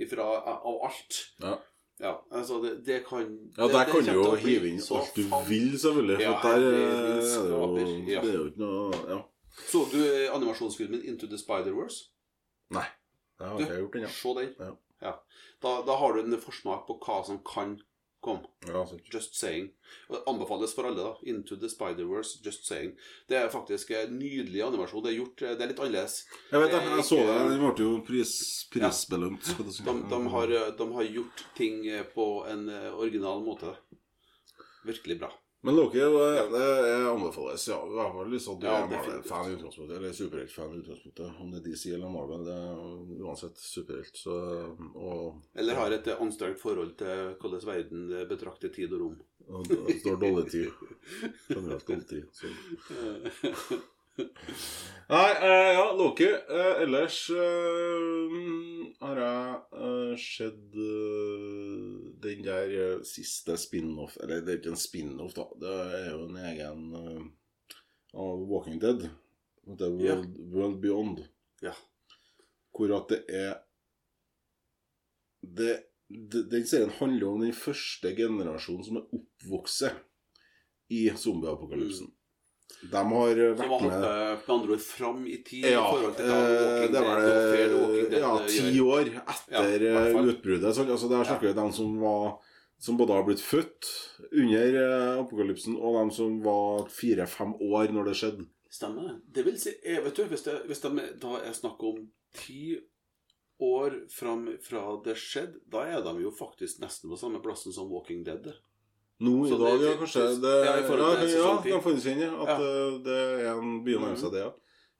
ifra av alt. Ja. Ja, altså det, det kan Ja, der det kan du jo hive inn så alt du vil, selvfølgelig. For Ja, der eh, er det jo ja. Det er jo ikke noe Ja. Så du animasjonsfilmen Into the Spider-Wars'? Nei. Det har ikke jeg gjort ennå. Se den. Ja. Ja. Da, da har du en forsmak på hva som kan komme. Ja. Just saying. Og det anbefales for alle, da. Into the Spider-Verse, just saying. Det er faktisk en nydelig animasjon. Det er gjort Det er litt annerledes. Jeg vet det, er jeg så det. Den ble jo pris, prisbelønt. Ja. De, de, har, de har gjort ting på en eh, original måte. Virkelig bra. Men Loki det, anbefales. Ja, i hvert fall hvis du er. Marvel-fan i utgangspunktet, eller superheltfan i utgangspunktet. Om det er DC eller Marvel, det er uansett superhelt. Så, og, Eller har et anstrengt forhold til hvordan verden betrakter tid og rom. det står dårlig tid. Generelt dårlig tid. Så. (laughs) Nei, eh, ja, Loki. Eh, ellers eh, har jeg eh, sett eh, den der eh, siste spin-off Eller det er ikke en spin-off, da. Det er jo en egen av Walking Dead. Det er Ja. World, World Beyond. Ja. Hvor at det er det, det, Den serien handler om den første generasjonen som er oppvokst i zombieapokalypsen. De har eh, har vært med hoppet med andre ord fram i tid ja, i forhold til eh, Walking det var Walking ja, eh, ti år etter eh, fall. utbruddet. Så, altså, der snakker vi om dem som var som både har blitt født under eh, apokalypsen, og dem som var fire-fem år når det skjedde. Stemmer det. Det vil si, eh, vet du, hvis det, hvis det da er snakk om ti år fram fra det skjedde, da er de jo faktisk nesten på samme plassen som Walking Dead. Nå i dag, ja, kanskje det, ja, i forhold til ja, ja, kan finnes inn, ja. At Ja. eh, det er en by Mhm. seg det, ja.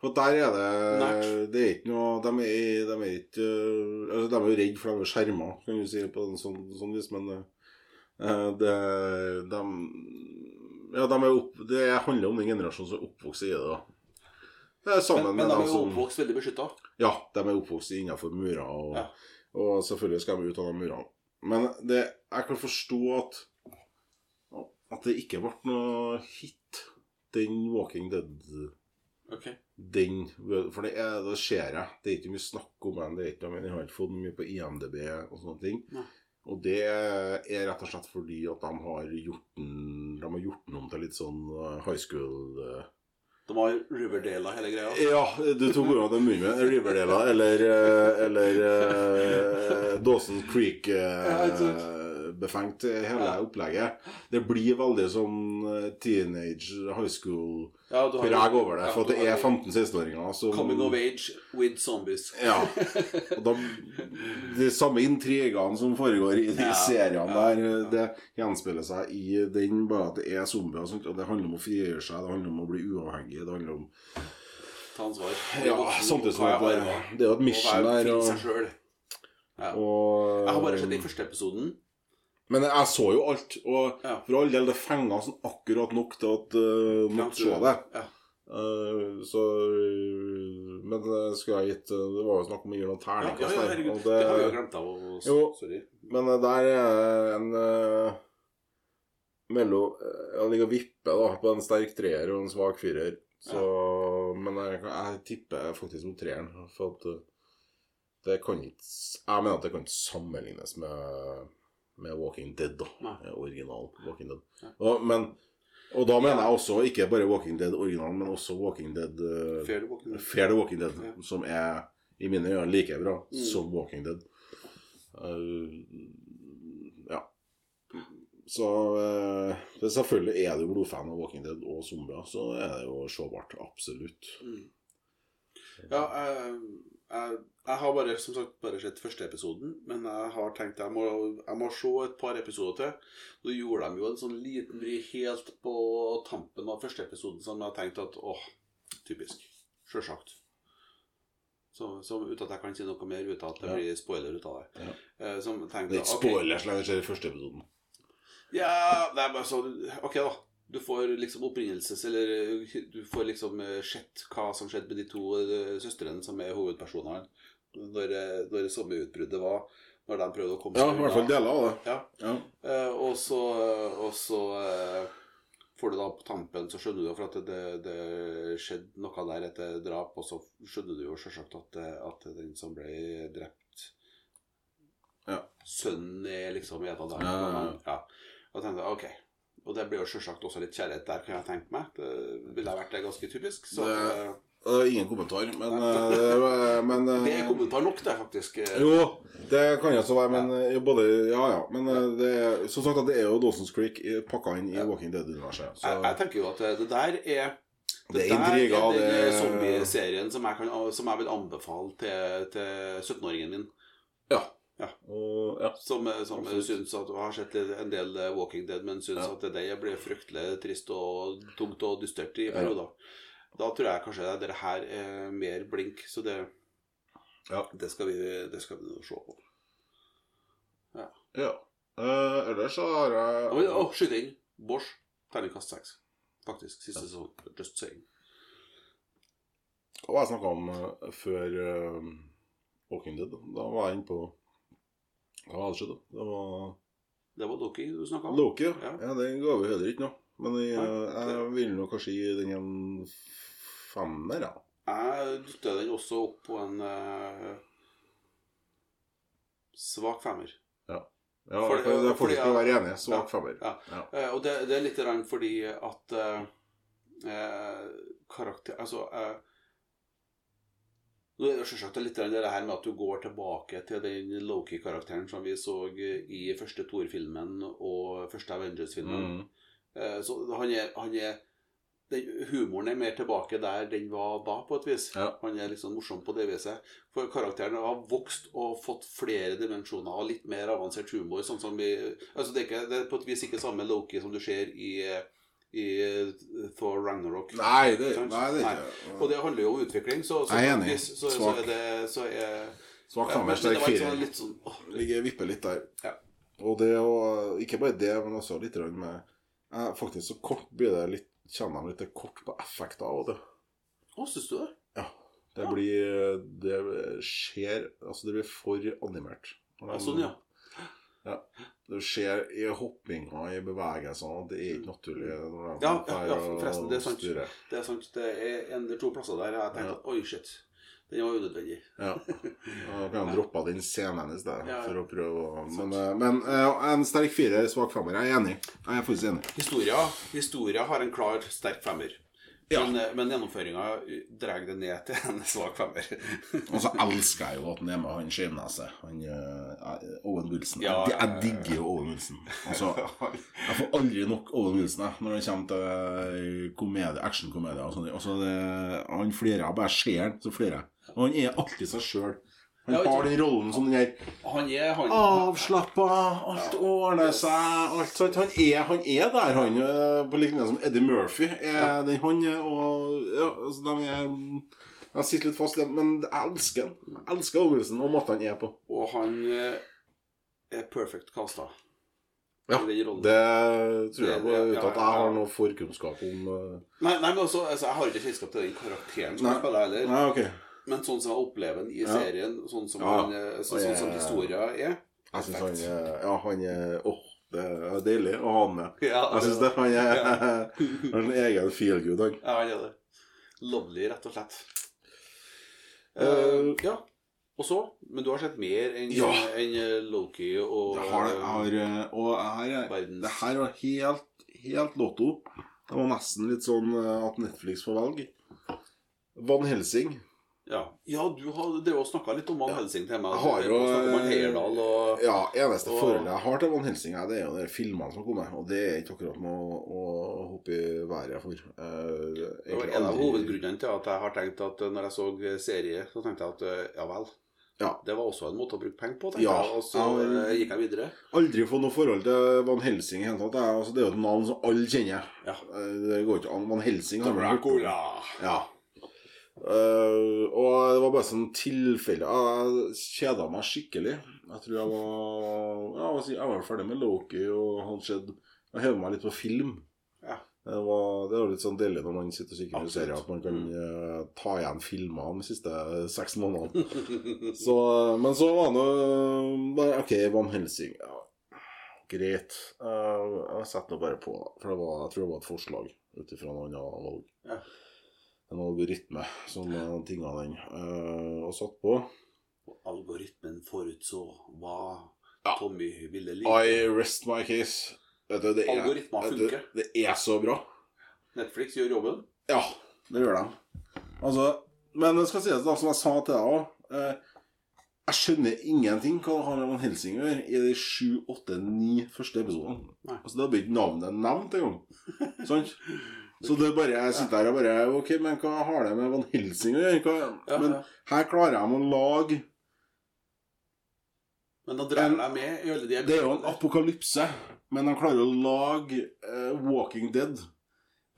For der er det Nært. Det er ikke noe De er, de er ikke eh, altså, De er jo redd for de er skjerma, kan du si, på en sånn, sånn vis, men eh, det de, Ja, de er opp, det handler om den generasjonen som er oppvokst i det, da. Men, men de er jo oppvokst veldig beskytta. Ja, de er oppvokst innenfor murer, og, Ja. og selvfølgelig skal de ut av de murene. Men det, jeg kan forstå at at det ikke ble noe hit, den Walking Dead Ok. den, For det, er, det ser jeg. Det er ikke mye snakk om den. Det er ikke, men Jeg har ikke fått mye på IMDb og sånne ting. Nei. Og det er rett og slett fordi at de har gjort den De har gjort den om til litt sånn uh, high school uh, De har Riverdale hele greia. Ja, du tok ordet av munnen min. Riverdale eller, eh, eller Dawson Ja, ikke Creek-befengt, hele Ja. opplegget. Det blir veldig sånn eh, teenage, high school Ja, over det. ja, For at det er 15-16-åringer som Coming of age with zombies. Ja. (laughs) Og de, de samme intrigene som foregår i de Ja, seriene der, ja. det gjenspeiler seg i den, bare at det er zombier. og sånt, Og det handler om å frigjøre seg, det handler om å bli uavhengig. Det handler om Ta ansvar. Ja, samtidig som det, det er jo et mission der. Og Og, selv. Ja. og, Jeg har bare sett den første episoden. Men jeg så jo alt, og Ja. for all del, det fenga sånn akkurat nok til at uh, måtte se det. Ja. Uh, så Men det skulle jeg gitt eh, Det var jo snakk om å gi noen terningkast ja, der. herregud. Det har vi jo glemt av. å- Jo. Sorry. men eh, der er en uh, mellom eh, Jeg ligger og vipper da, på en sterk treer og en svak firer. Så, Men jeg, jeg tipper faktisk mot treeren. For at eh, det kan ikke Jeg mener at det kan ikke sammenlignes med, med Walking Dead, da. Nei. Eh, Original Walking Dead. Og, men, og da mener jeg også ikke bare Walking Dead original, men også Walking Dead uh, Fair to Walking Dead. Fair the Walking Dead, Ja. som er i mine øyne like bra Mm. som Walking Dead. Uh, ja. Så uh, selvfølgelig er du blodfan av Walking Dead og zombier, så er det jo showbart. Absolutt. Mm. Ja, jeg, jeg, jeg har bare som sagt bare sett første episoden, men jeg har tenkt jeg må, jeg må se et par episoder til. Nå gjorde de jo en sånn liten vri helt på tampen av første episoden som jeg tenkte at åh, typisk. Sjølsagt. Så, så uten at jeg kan si noe mer ut av at det Ja. blir spoiler ut av det. Ja. Eh, som tenkte, Det er ikke spoiler, okay, det skjer i første episoden. Ja, det er bare sånn Ok, da. Du får liksom opprinnelses... Eller eh, du får liksom eh, sett hva som skjedde med de to eh, søstrene som er hovedpersonene. Når, når sommerutbruddet var. Når de prøvde å komme Ja, i hvert fall deler av det. Ja. Ja. Eh, og så, og så eh, får du da på tampen, så skjønner du jo for at det, det skjedde noe der etter drap, og så skjønner du jo selvsagt at, at den som ble drept Ja. Sønnen er liksom en av dem. Ja, ja, ja. Ja. Og tenkte ok. Og det blir jo selvsagt også litt kjærlighet der, kan jeg tenke meg. Det ville vært det ganske typisk. Så Det- det er ingen kommentar, men, uh, men uh, det er kommentar nok, det, faktisk. Jo, det kan jo så være, men både Ja, ja. Men det som sagt, det er jo Dawson's Creek pakka inn i. Walking Dead-universet. Jeg, jeg tenker jo at det, det der er det er der intriger, er den er zombieserien som, jeg kan- som jeg vil anbefale til, til 17-åringen min. Ja. Ja. Og, ja. Som, som syns at du har sett en del eh, Walking Dead, men syns Ja. at det ble fryktelig trist og tungt og dystert i perioder. Da tror jeg kanskje det her er mer blink, så det, Ja. det skal vi det skal vi se på. ja. Eh, ellers så har jeg Å, oh, skyting! Bosch. Terningkast seks. Faktisk. Siste sesong. Just saying. Var jeg snakka om eh, før uh, Walking Dead? Da var jeg inne på Hva hadde skjedd? da? Det var Det var Loki du snakka om? Loki, ja. Ja. ja. Det ga vi heller ikke noe. Men jeg, jeg vil nok kanskje gi den en femmer, ja. Jeg dytter den også opp på en uh, svak femmer. Ja, Fordi- det, det fordi- fortsatt skal være enig. Svak Ja. femmer. Ja. Ja. Uh, og det, det er litt fordi at uh, karakter Altså Nå er det selvsagt litt det her med at du går tilbake til den Loki-karakteren som vi så i første Thor-filmen og første Avengers-filmen. Mm. Eh, så han er, han er den, Humoren er mer tilbake der den var da, på et vis. Ja. Han er liksom morsom på det viset. For karakteren har vokst og fått flere dimensjoner og litt mer avansert humor. Sånn som vi, altså det, er ikke, det er på et vis ikke samme Loki som du ser i, i Thor Ragnarok. Nei, det, nei, det er ikke Og det handler jo om utvikling, så, så, Jeg er enig. så, er det så er, Svak ja, femmer, men det sterk var ikke firer. sånn Ligger vipper litt der. Ja. Og det å Ikke bare det, men også litt med eh, Faktisk så kort blir det litt Kjenner de litt kort på effekter av det. Å, syns du det? Ja. Det blir Det skjer Altså, det blir for animert. Ja, sånn, ja. Det skjer i hoppinga, i bevegelsene. Det er ikke naturlig. Når Ja, ja, ja, forresten, det er sant. Det er sant. Det er en eller to plasser der jeg tenkte Ja. oi, shit. Den var unødvendig. Ja. (laughs) Da kan han droppe den scenen i stedet, Ja, ja. for å prøve å Men, eh, men eh, en sterk firer, svak femmer. Jeg er enig. Jeg er faktisk enig. Historia, historia har en klar, sterk femmer. Ja. Men, eh, men gjennomføringa drar det ned til en svak femmer. (laughs) Og så elsker jeg jo at han er med han skjevneset. Han uh, Owen Wilson. Ja, jeg, jeg digger jo Owen Wilson. Altså, (laughs) jeg får aldri nok Owen Wilson jeg, når det kommer til komedie, actionkomedier og sånn. Altså, han flirer. Jeg bare ser han, så flirer jeg. Og han er alltid seg sjøl. Han Ja, har den rollen som den her Han er han avslappa, alt ordner seg alt sånt. Han er, han er der, han. eh, På lik linje som Eddie Murphy. Er den, han og ja, altså, de er Jeg sitter litt fast men jeg elsker han. Jeg elsker Owen og måten han er på. Og han eh, er perfect casta. Ja. Det tror jeg på, uten at jeg har noe forkunnskap om eh, Nei, nei, men også, altså, Jeg har ikke kjennskap til den karakteren som Nei. spiller heller. Nei. Men sånn som jeg opplever den i serien, sånn som, Ja. han, eh, så, sånn som historia er Jeg syns han Ja, han Åh, det er deilig å ha han med. (laughs) ja, Jeg syns det. Han er (laughs) en egen feelgood, han. Ja, han er det. Lovely, rett og slett. Eh, ja. Og så? Men du har sett mer enn Ja. eh, Loki og det har, jeg har, og her er, det her var helt, helt lotto. Det var nesten litt sånn at Netflix får velge. Van Helsing. Ja, ja du har det også snakka litt om Van Helsing til meg. Jeg har jo, Heyerdahl og Ja, eneste Og- forholdet jeg har til Van Helsing, er det er jo de filmene som har kommet. Og det er ikke akkurat noe å hoppe i været for. Eh, Det var en av hovedgrunnene til at jeg har tenkt at eh, når jeg så serie, så tenkte jeg at eh, ja vel. Ja. Det var også en måte å bruke penger på, tenkte Ja. jeg. Og så Ja, eh, gikk jeg videre. Aldri fått noe forhold til Van Helsing i hele tatt. Det er, altså, det er jo et navn som alle kjenner. Ja. Det går ikke an. Van Helsing har man hørt om. Ja. Eh, og det var bare sånn tilfelle Jeg kjeda meg skikkelig. Jeg tror jeg var Jeg var ferdig med Loki og hadde sett Jeg hev meg litt på film. Ja. Det var, det var litt sånn deilig når man sitter og kikker på serier, at man kan eh, ta igjen filmer de siste seks månedene. (laughs) Så, men så var det bare OK, Van Helsing. Ja, greit. Uh, jeg setter nå bare på. For det var, jeg tror det var et forslag ut ifra noe annet valg. Ja. En algoritme som tinga den. eh, og satt på. Algoritmen forutså hva Ja. Tommy ville like. I rest my case. Du, det er, funker. Det er så bra. Netflix gjør jobben. Ja, det gjør de. Altså, men det skal sies, da, som jeg sa til deg òg eh, Jeg skjønner ingenting hva det har med Van Helsing å gjøre i de sju, åtte, ni første episodene. Altså, det blir ikke navnet nevnt engang. (laughs) Sant? Så det bare, jeg sitter her og bare Ok, men hva har det med Van Helsing å gjøre? Men her klarer jeg å lage Men da drar de med i alle de Det er jo en apokalypse, men de klarer å lage uh, Walking Dead.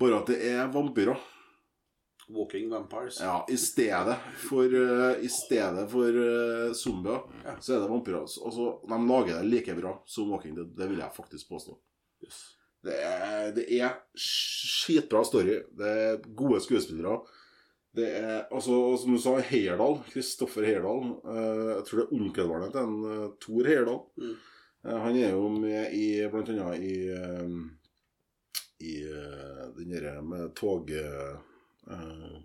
Bare at det er vampyrer. Walking Vampires. Ja, I stedet for, uh, i stedet for uh, zombier, Ja. så er det vampyrer. Altså, de lager det like bra som Walking Dead. Det vil jeg faktisk påstå. Yes. Det er, det er skitbra story. Det er gode skuespillere. Det er, altså, som du sa, Heyerdahl. Kristoffer Heyerdahl. Eh, jeg tror det er onkelbarnet til en uh, Thor Heyerdahl. Mm. Eh, han er jo med i, blant annet i eh, I eh, den derre med tog... eh, eh,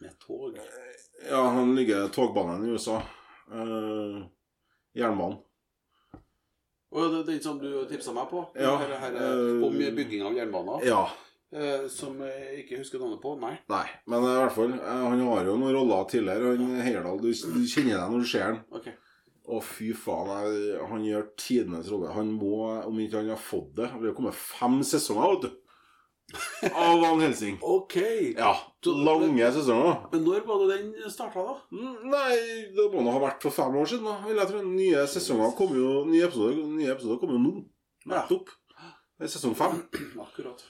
Med tog. ja, han ligger togbanen i USA. Jernbanen. Og er som du tipsa meg på. Ja, Her, her, eh, om bygging av jernbaner. Ja. Eh, som jeg ikke husker navnet på. Nei. Nei, men i hvert fall. eh, han har jo noen roller tidligere. Han Heyerdahl, du, du kjenner deg når du ser han. Ok. Å, fy faen. Jeg, han gjør tidenes rolle. Han må, om ikke han har fått det Det har kommet fem sesonger, vet du. (laughs) Av Van Helsing. Ok. Ja. Lange sesonger. Men når var det den starta, da? Mm, Nei, det må nå ha vært for fem år siden. da vil jeg tro. Nye sesonger kommer jo Nye episoder, nye episoder kommer jo nå. Nettopp. Det er sesong fem. (clears throat) Akkurat.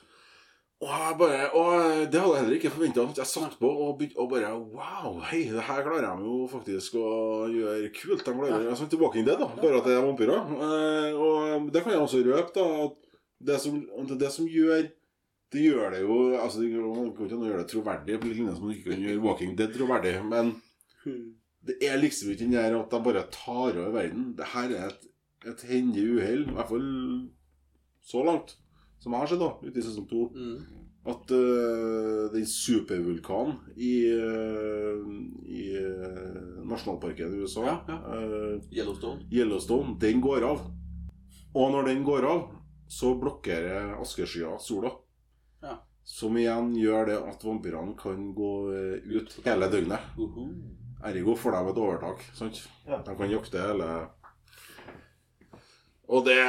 Og jeg bare, og det hadde jeg heller ikke forventa. Jeg satt på og, begynte, og bare Wow, hei, det her klarer de jo faktisk å gjøre kult. De klarer ja. til Walking Dead, da. Bare at det er vampyrer. Eh, og det kan jeg også røpe, da. At det som, det som gjør Det gjør det jo altså Det kan ikke gjøre det troverdig, på lik som man ikke kan gjøre Walking Dead troverdig. Men det er liksom ikke den der at de bare tar over verden. Det her er et, et hendig uhell, i hvert fall så langt, som har sett da, ute i sesong to. Mm. At uh, den supervulkanen i, uh, i uh, nasjonalparken i USA, Ja, ja. Yellowstone. Yellowstone, den går av. Og når den går av, så blokkerer askeskya sola. Som igjen gjør det at vampyrene kan gå øh, ut hele døgnet. Uhu. Ergo får de et overtak. sant? Ja. De kan jakte hele Og det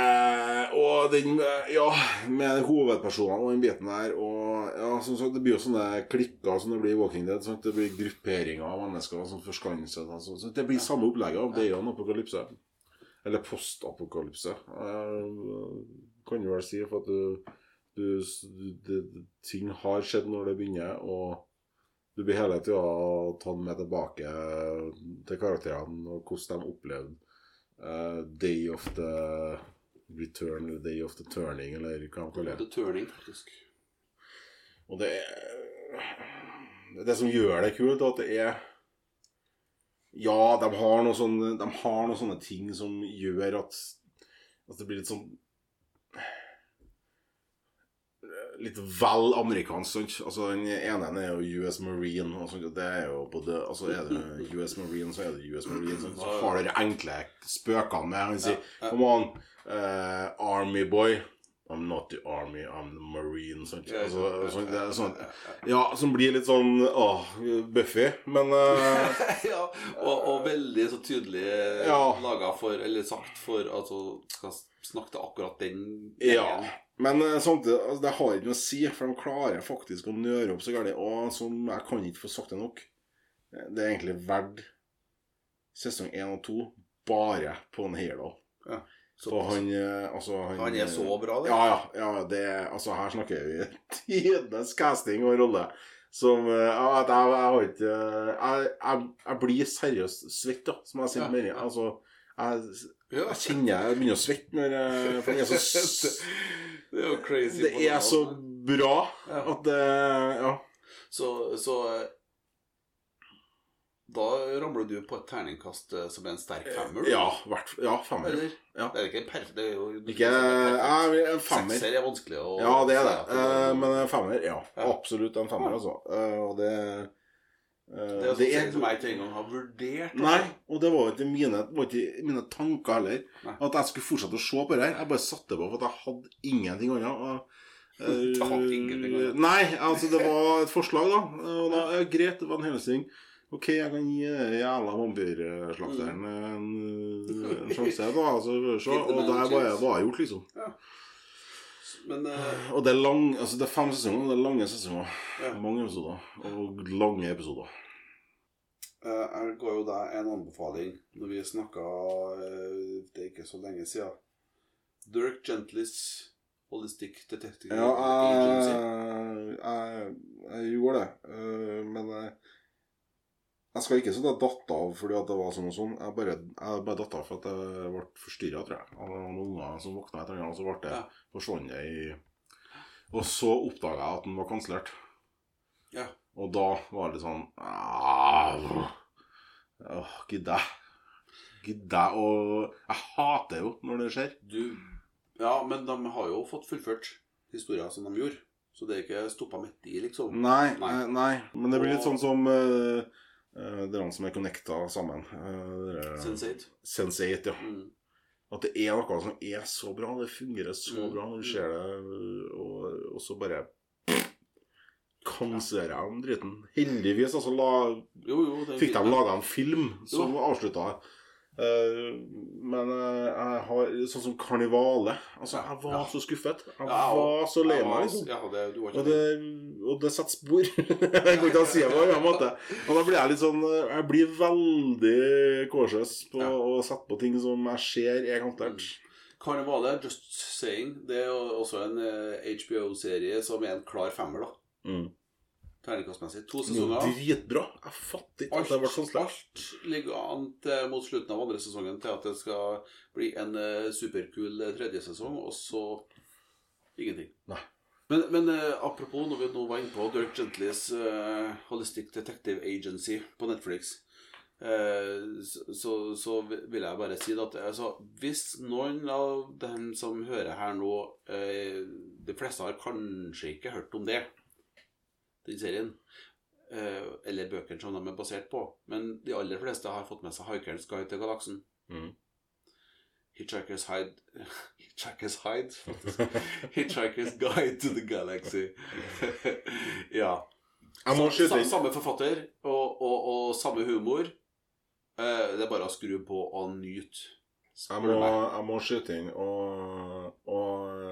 Og den Ja, med hovedpersonene og den biten der og ja, som sagt, Det blir jo sånne klikker som det blir i Walking Dead. Sant? Det blir grupperinger av mennesker som forskanser seg. Altså. Så det blir samme opplegget av det er jo en apokalypse. Eller postapokalypse, uh, kan du vel si. For at du, du, det, ting har skjedd når det begynner, og du blir hele tida tatt med tilbake til karakterene og hvordan de opplevde uh, Day of the Return, eller Day of the Turning, eller hva man kaller det. The Turning, faktisk. Og det er Det som gjør det kult, at det er Ja, de har noen sånne, de har noen sånne ting som gjør at, at det blir litt sånn Litt vel amerikansk, sant? Altså, den ene er jo US Marine. Og sånt, det er jo både Altså, er det US Marine, så er det US Marine. Sant? Så har dere de enkle spøkene med. Han sier. Come on, uh, Army boy. I'm not the army, I'm the marine. Sånt. Altså, sånt, det er sånt. ja, som blir litt sånn åh, Buffy. Men uh... (laughs) ja, og, og veldig så tydelig Ja. laga for, eller sagt for altså skal snakke til akkurat den Ja. Men eh, samtidig, altså, det har ikke noe å si, for de klarer faktisk å nøre opp så galt. Og som jeg kan ikke få sagt det nok, eh, det er egentlig verdt sesong én og to bare på en Heyerdahl. Ja, Så han, eh, altså, han Han er så bra, det. Ja, ja. ja det, altså, her snakker vi tidenes casting og rolle. Som eh, jeg, har ikke jeg, jeg, jeg blir seriøst svett, da, som jeg sier Ja, med ja. Altså, jeg, jeg kjenner jeg begynner å svette når jeg For jeg er så (laughs) Det er jo crazy. Det er så bra at det Ja. Så, så eh, Da ramler du på et terningkast eh, som er en sterk femmer? Ja, hvert, ja femmer. Eller? Ja. Det er ikke en perfekt Det er jo Ikke ja, en femmer. Sekser er vanskelig å Ja, det er det. si at Eh, men en femmer, ja. Absolutt en femmer, altså. Eh, og det eh, Det er sånn som jeg ikke engang har vurdert. Også. Nei, og det var ikke mine, var ikke mine tanker heller. Nei. At jeg skulle fortsette å se på det her. Jeg bare satte på for at jeg hadde ingenting annet. (laughs) Eh, annet? Nei, altså det var et forslag, da. Og da greit, det var en helsing. Ok, jeg kan gi jævla vampyrslakteren en, en (laughs) sjanse, da. Altså, så, og der var, jeg gjort, liksom. Men uh, (sighs) Og det er lang, altså det er fem sesonger, det er lange sesonger. Ja. Mange episoder. Og lange episoder. Uh, Jeg ga jo deg en anbefaling når vi snakka Det er ikke så lenge siden. Dirk Gentlys Holistic Detective Ja, jeg, jeg, jeg gjorde det. Jeg, skal ikke si at jeg datt av fordi at det var sånn og sånn. Jeg bare, jeg bare datt av for at jeg ble forstyrra, tror jeg. Av noen unger som våkna etter hverandre, og så ble det Ja. forsvunnet i Og så oppdaga jeg at den var kansellert. Ja. Og da var det sånn Åh, Gidder jeg? Gidder jeg? Og jeg hater jo når det skjer. Du Ja, men de har jo fått fullført historier som de gjorde. Så det er ikke stoppa midt i, liksom. Nei. nei. nei. Men det blir litt sånn som uh, dere som er connecta sammen. Uh, Sense8. Sense8, ja. Mm. At det er noe som er så bra. Det fungerer så Mm. bra når du ser det, og, og så bare kansellerer jeg den driten. Heldigvis altså la, Jo, jo. Er fikk de laga en film som avslutta det. Eh, men eh, jeg har Sånn som Karnivale. Altså, jeg var Ja. så skuffet. Jeg Ja, var så lei meg. liksom. Ja, det, Og det, og det setter spor. (laughs) jeg kan ikke si det på en måte. Og da blir jeg litt sånn Jeg blir veldig cautious på å sette på ting som jeg ser er kantert. Karnivale, Just Saying, det er også en eh, HBO-serie som er en klar femmer, da. Mm. Terningkastmessig. To er sesonger. Dritbra. Jeg fatter ikke at det ble kansellert. alt ligger an til mot slutten av andre sesongen til at det skal bli en uh, superkul eh, tredje sesong, og så ingenting. Nei. Men, men uh, apropos, når vi nå var inne på Dirk Gentlys uh, Holistic Detective Agency på Netflix, så, så, vil jeg bare si at altså, hvis noen av dem som hører her nå eh, De fleste har kanskje ikke hørt om det, den serien. Eh, eller bøkene som de er basert på. Men de aller fleste har fått med seg 'Haikerens guide til galaksen'. Mm. Hitchhiker's Hide (laughs) Hitchhiker's Hide, faktisk. (laughs) Hitchhiker's Guide to the Galaxy. (laughs) ja. Inn Samme forfatter og, og, og samme humor. Eh, det er bare å skru på og nyte. Jeg må, jeg må skyte inn og, og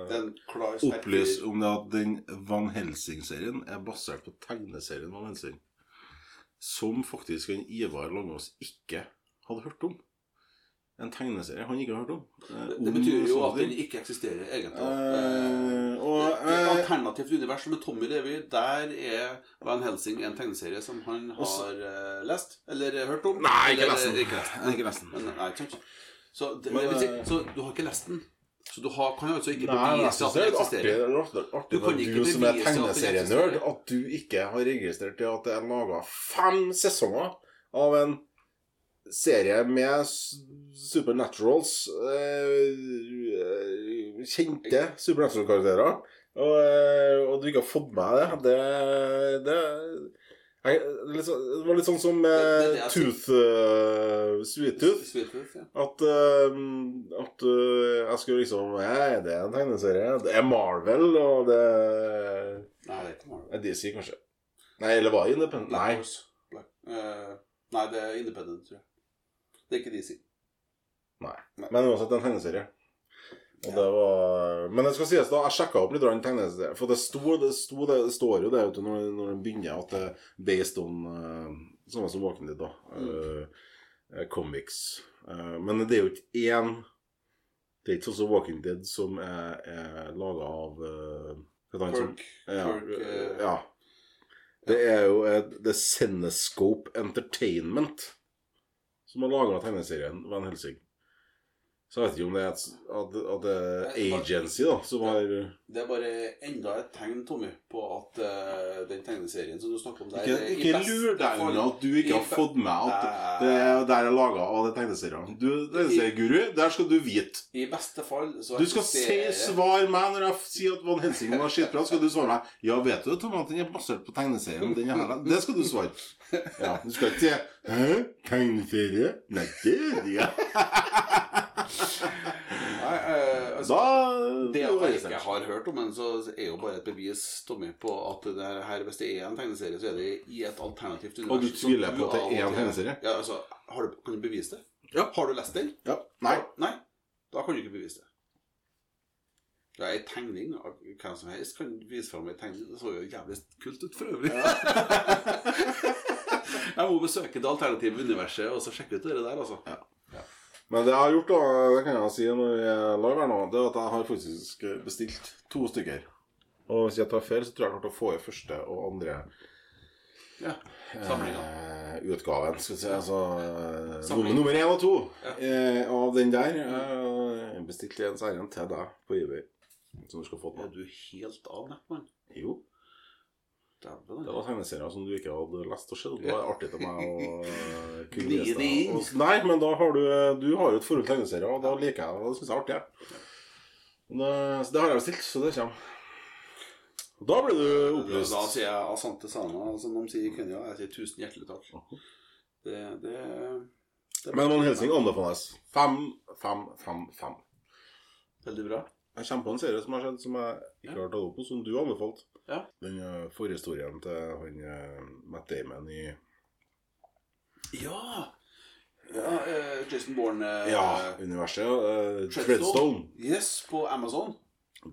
klar opplyse om det at den Van Helsing-serien er basert på tegneserien Van Helsing. Som faktisk en Ivar Langås ikke hadde hørt om. En tegneserie han ikke har hørt om. Eh, Det om betyr jo at den ikke eksisterer, egentlig. Eh, og, Det er et eh, alternativt univers med Tommy Levi. Der er Van Helsing en tegneserie som han har Også- eh, lest. Eller hørt om. Nei, ikke lest den. Ikke lest. Nei, ikke lest den. Men, nei. Så, det, Men, det vil si, eh, så du har ikke lest den? Så du har, kan altså ikke Nei, bevise at det den er eksisterer? det er artig, artig Du når du som er tegneserienerd, at du ikke har registrert det at det er laga fem sesonger av en serie med Supernaturals eh, Kjente Supernatural-karakterer. Og, eh, og du ikke har fått med det Det, det, jeg, det, er sånn- det var litt sånn som Det- det er eh, det. Tooth uh, Sweet Tooth. Sweet Tooth, ja. At, uh, at uh, jeg skulle liksom Nei, det er en tegneserie. Det er Marvel, og det Nei, det er ikke Marvel. er DC, kanskje. Nei, eller var det Independent? Black Nei. Black. Eh, nei, det er Independent, tror jeg. Det er ikke DC. Nei, Men uansett en tegneserie. Var Men det skal sies, da. Jeg sjekka opp litt grann tegneserie. For det, sto, det, sto, det, står jo det vet du, når, når den begynner, at det er based on uh, Samme som Walking Dead, da. Mm. eh, comics. Uh, men det er jo ikke én Det er ikke sånn som Walking Dead som er, er laga av uh, Kirk. Ja, ja. Det er jo The Cenescope Entertainment som har laga tegneserien Van Helsing. Så jeg vet ikke om det er et, at, det er agency da som har Det er bare enda et tegn, Tommy, på at uh, den tegneserien som du snakker om der Ikke, ikke lur deg unna at du ikke har fått med at Nei. det er laga av den tegneserien. Du tegneserieguru, der skal du vite. I beste fall så Du skal se, svare meg når jeg sier at Van Helsing var skittbra. Skal du svare meg Ja, vet du Tommy, at den er basert på tegneserien? Den her, det skal du svare. Ja, Du skal ikke si Hæ? Tegneserie? Nei, det er det altså, Da Det jeg ikke har hørt om den, så er jo bare et bevis Tommy, på at det her, hvis det er en tegneserie, så er det i et alternativt univers. Og du tviler på at det er en tegneserie? Ja, altså, har du, Kan du bevise det? Ja. Har du lest den? Ja. Nei. Nei. Da kan du ikke bevise det. Det er en tegning av hvem som helst kan vise fram en tegning. Det så jo jævlig kult ut for øvrig. (laughs) Jeg må besøke det alternative universet og så sjekke ut det der, altså. Men det jeg har gjort, da, det kan jeg si når vi er live her nå, det er at jeg har faktisk bestilt to stykker. Og hvis jeg tar feil, så tror jeg jeg klarte å få i første og andre Ja. Eh, utgaven. Skal vi si. Altså eh, nummer, én og to Ja. eh, av den der. Eh, bestilte en særlig til deg på eBay. Som du skal få Er du helt av nett, mann? Jo. Det var tegneserier som du ikke hadde lest og sett. Det var artig til meg å eh, (laughs) kunne lese det det. Og- Nei, men da har du Du har jo et forhold til tegneserier, og da liker jeg det. Det syns jeg er artig. Men, eh, Så det har jeg bestilt, så det kommer. Da blir du opplyst. da sier jeg Asante Sana, som de sier i Kenya. Jeg sier tusen hjertelig takk. Det, det, det Men Van Helsing anbefales. Fem, fem, fem, fem. Veldig bra. Jeg kommer på en serie som har skjedd som jeg ikke har tatt opp på, som du anbefalte. Ja. Den uh, forhistorien til han eh, Matt Damon i Ja! ja eh, Jason Bourne eh, Ja, universet. Uh, Treadstone. Yes, på Amazon.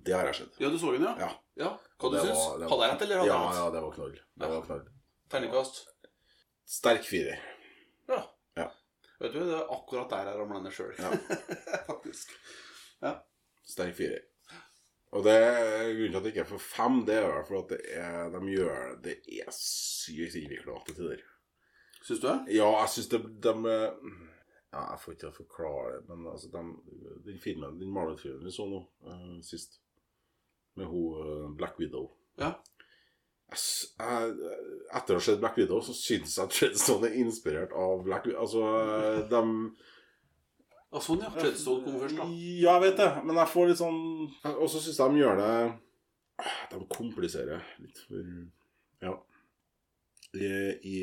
Det har jeg sett. Ja, du så den, ja? Ja. ja. Hva du syns? var- Hadde jeg rett, eller hadde ja? Ja, det var knall. Det var knall. Terningkast? Sterk firer. Ja. Ja. Vet du, det er akkurat der jeg ramla ned sjøl. Ja. (laughs) Faktisk. Ja. Sterk firer. Og det grunnen til at det ikke er for fem, det er vel fall at det er, de gjør Det er sykt innvikla til tider. Syns du det? Ja, jeg syns de, de Ja, jeg får ikke til å forklare det, men altså de, den filmen, den Marvel-filmen vi så nå uh, sist, med hun eh, Black Widow Ja. jeg, jeg, Etter å ha sett Black Widow, så syns jeg Treadstone er inspirert av Black Widow. Altså, eh, (laughs) de Ja, sånn, ja. Treadstone kommer først, da. Ja, jeg vet det, men jeg får litt sånn Og så syns jeg de gjør det De kompliserer litt for Ja. I, i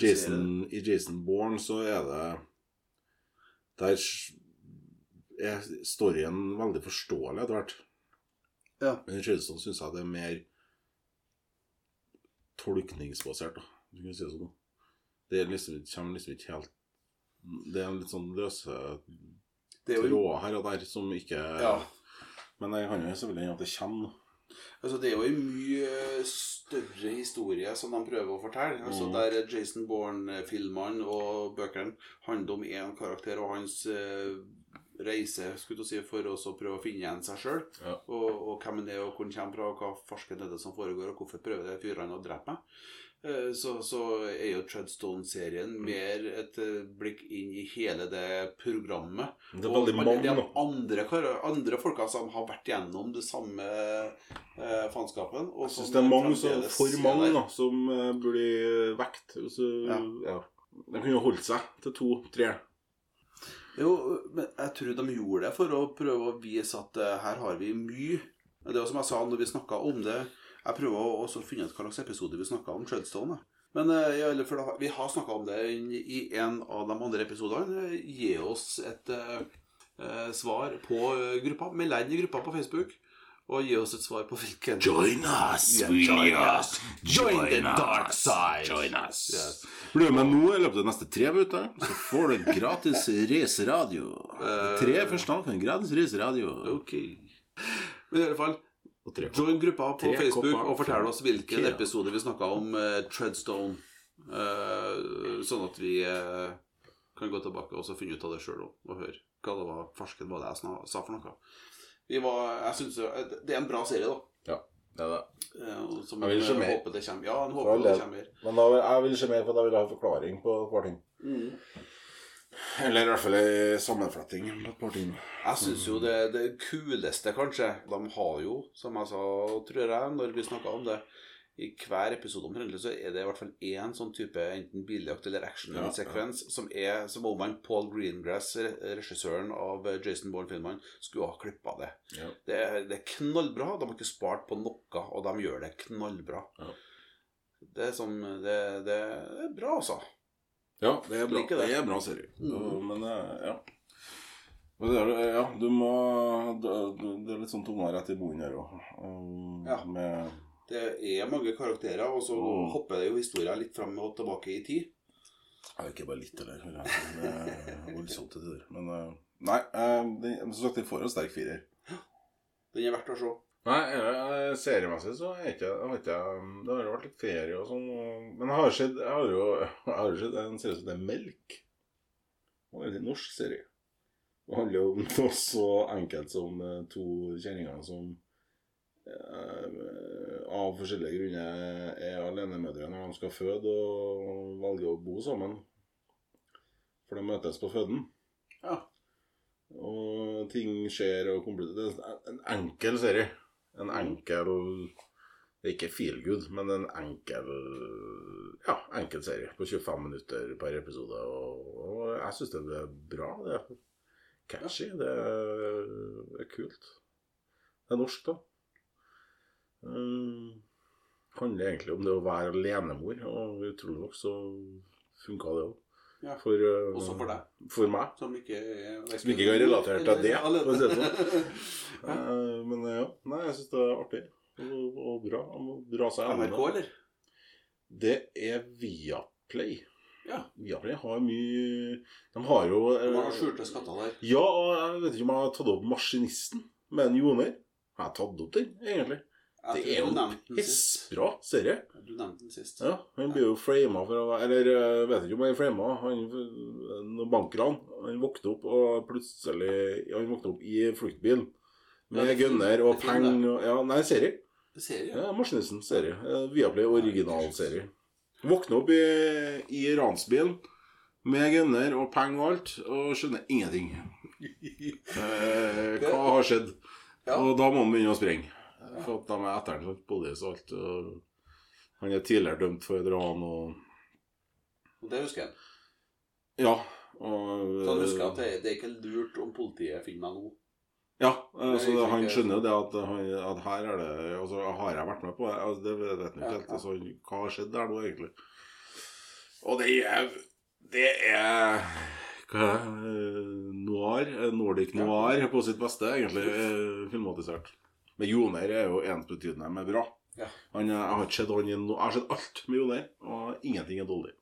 Jason, I Jason Bourne så er det Der er storyen veldig forståelig etter hvert. Ja. Men i Treadstone syns jeg det er mer tolkningsbasert, da. Du kan si det sånn. Det er liksom, kommer liksom ikke helt Det er en litt sånn løse Det jo tråder her og der som ikke Ja. Men det kan jo selvfølgelig om at det kommer. Altså, det er jo en mye større historie som de prøver å fortelle. Altså, Mm. Der Jason Bourne-filmene og bøkene handler om én karakter og hans eh, reise skulle si, for å prøve å finne igjen seg sjøl. Ja. Og, og hvem han er, og hvor han kommer fra, og hva farsken er det som foregår, og hvorfor prøver de fyrene å drepe meg. Eh, Så, så er jo Treadstone-serien mer et eh, blikk inn i hele det programmet. Det er veldig mange andre, andre folka som har vært gjennom det samme eh, faenskapen. Jeg syns det er mange som, for mange da, som eh, blir vekt. Så, Ja. ja. De kunne holdt seg til to-tre. Jo, men jeg tror de gjorde det for å prøve å vise at eh, her har vi mye. Det er jo som jeg sa når vi snakka om det. Jeg prøver å finne ut hva slags episode vi snakka om Treadstone. Men eh, ja, for vi har snakka om det i, en av de andre episodene. Gi oss et eh, svar på gruppa. Meld deg inn i gruppa på Facebook. Og gi oss et svar på hvilken Join us, Yeah, join us. join, Join the us. dark side. Join us. Yes. Blir du med nå i løpet av de neste tre minutter? Så får du gratis reiseradio. (laughs) Eh, Tre første får en gratis reiseradio. Ok. Men i alle fall, join gruppa på Tre Facebook kopper og fortell oss hvilken Kira. episode vi snakka om uh, Treadstone. Uh, sånn at vi uh, kan gå tilbake og så finne ut av det sjøl og høre hva det var farsken var det jeg sa for noe. Vi var, jeg synes, Det er en bra serie, da. Ja, Det er det. Som Jeg vil se mer. håper det kommer. Ja, jeg håper det kommer mer. Men da, jeg vil se mer, for da vil jeg ha forklaring på hver ting. ting. Eller i hvert fall ei sammenfletting et par ting. Jeg syns jo det, det kuleste, kanskje De har jo, som jeg sa, tror jeg, når vi snakka om det I hver episode omtrent så er det i hvert fall én sånn type enten biljakt eller Ja, ja. som er som om han Paul Greengrass, regissøren av Jason Bourne-filmene, skulle ha klippa det. Ja. det. Det er knallbra. De har ikke spart på noe, og de gjør det knallbra. Ja. Det er sånn det, det er bra, altså. Ja, det er bra. Det. Er bra serie. Mm. Men eh, ja. Ja, du må Det det er litt sånn tunga rett i boen her òg. Ja. Med Det er mange karakterer, og så Mm. hopper det jo historien litt fram og tilbake i tid. Ja, ikke bare litt, eller? Det er voldsomt til det der. Men eh, nei, eh, som sagt, den får en sterk firer. Den er verdt å se. Nei, eh, seriemessig så har ikke Det har vært litt ferie og sånn. Men jeg har sett Jeg har jo jeg (laughs) har sett en serie som heter Melk. Det er en veldig norsk serie. Det handler om noe så enkelt som eh, to kjerringer som eh, av forskjellige grunner er alenemødre når de skal føde og velger å bo sammen. For de møtes på føden. Ja. Og ting skjer og kompl- Det er en enkel serie. En enkel Det er ikke feel good, men en enkel Ja, enkel serie på 25 minutter per episode. Og, og jeg syns det er bra. Det er catchy. Det er, det er kult. Det er norsk, da. Um, handler egentlig om det å være alenemor, og utrolig nok så funka det òg. Ja. For, uh, Også for deg. For meg. Som ikke Som ikke kan relatere til det, for å si det sånn. Eh, men eh, ja, nei, jeg syns det er artig og, og bra. Gjennom NRK, eller? Det er Viaplay. Ja. Viaplay har mye De har jo De har skjulte skatter der. Ja, og jeg vet ikke om jeg har tatt opp 'Maskinisten' med en Joner. Jeg har tatt opp den, egentlig. Det er jo pissbra serie. Du nevnte den sist. Ja, Han blir jo frama for å være Eller jeg vet ikke om han er frama. Han noen bankran. Han våkner opp og plutselig Han våkner opp i fluktbil med er gunner og er penger Ja, nei, serie. Serie? Ja, Maskinisten serie. Eh, Viaplay originalserie. Våkner opp i, i ransbilen med gunner og penger og alt, og skjønner ingenting. (laughs) Eh, hva har skjedd? Ja. Og da må han begynne å sprenge. For at de er etter ham, politiet og alt. Og han er tidligere dømt for ran og Det husker han? Ja. Og, Så han husker at det, det er ikke lurt om politiet finner meg nå. Ja, altså, er han skjønner jo det at, at her er det altså, Har jeg vært med på det? Altså, det vet han ikke helt. Altså, hva har skjedd der nå, egentlig? Og det er Det er Hva er det? Noir? eh, Nordic noir på sitt beste, egentlig, eh, filmatisert. Men Joner er jo ensbetydende med bra. Ja. Han, er- jeg har ikke sett han i no, Jeg har sett alt med Joner, og ingenting er dårlig.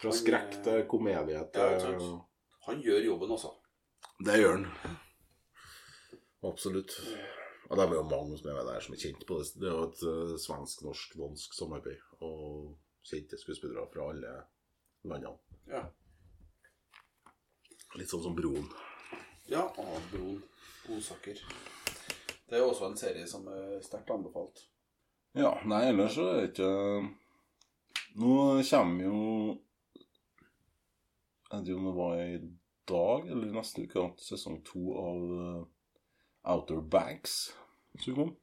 Fra Han, skrekk eh, til komedie til ja. Han gjør jobben, altså. det gjør han. Absolutt. Og det er jo mange som er med der som er kjent på det. Det er jo et uh, svensk-norsk-dansk samarbeid. Og kjente skuespillere fra alle landene. Ja. Litt sånn som Broen. Ja, Broen Osaker. Det er også en serie som er sterkt anbefalt. Ja, nei, ellers så er det ikke Nå kommer jo Jeg vet ikke om det var i dag eller neste uke at sesong to av uh, Outer Banks skulle komme.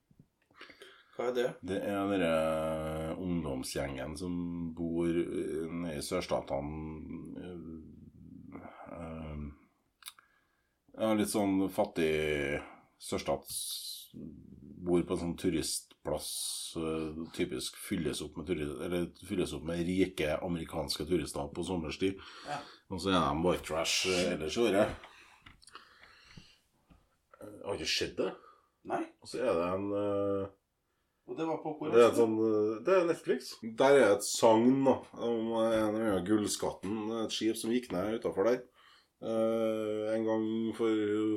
Hva er det? Det er denne ungdomsgjengen som bor eh, nede i sørstatene eh, eh, Ja, litt sånn fattig sørstats... Bor på en sånn turistplass. eh, Typisk fylles opp med, turi- eller fylles opp med rike amerikanske turister på sommerstid. Ja. Og så er de bare trash eh, ellers i året. Jeg har ikke sett det. Nei. Og så er det en uh, Og det var på hvor? det er, sånn, eh, det er Netflix. Der er et sagn om en av Gullskatten, et skip som gikk ned utafor der. Uh, en gang for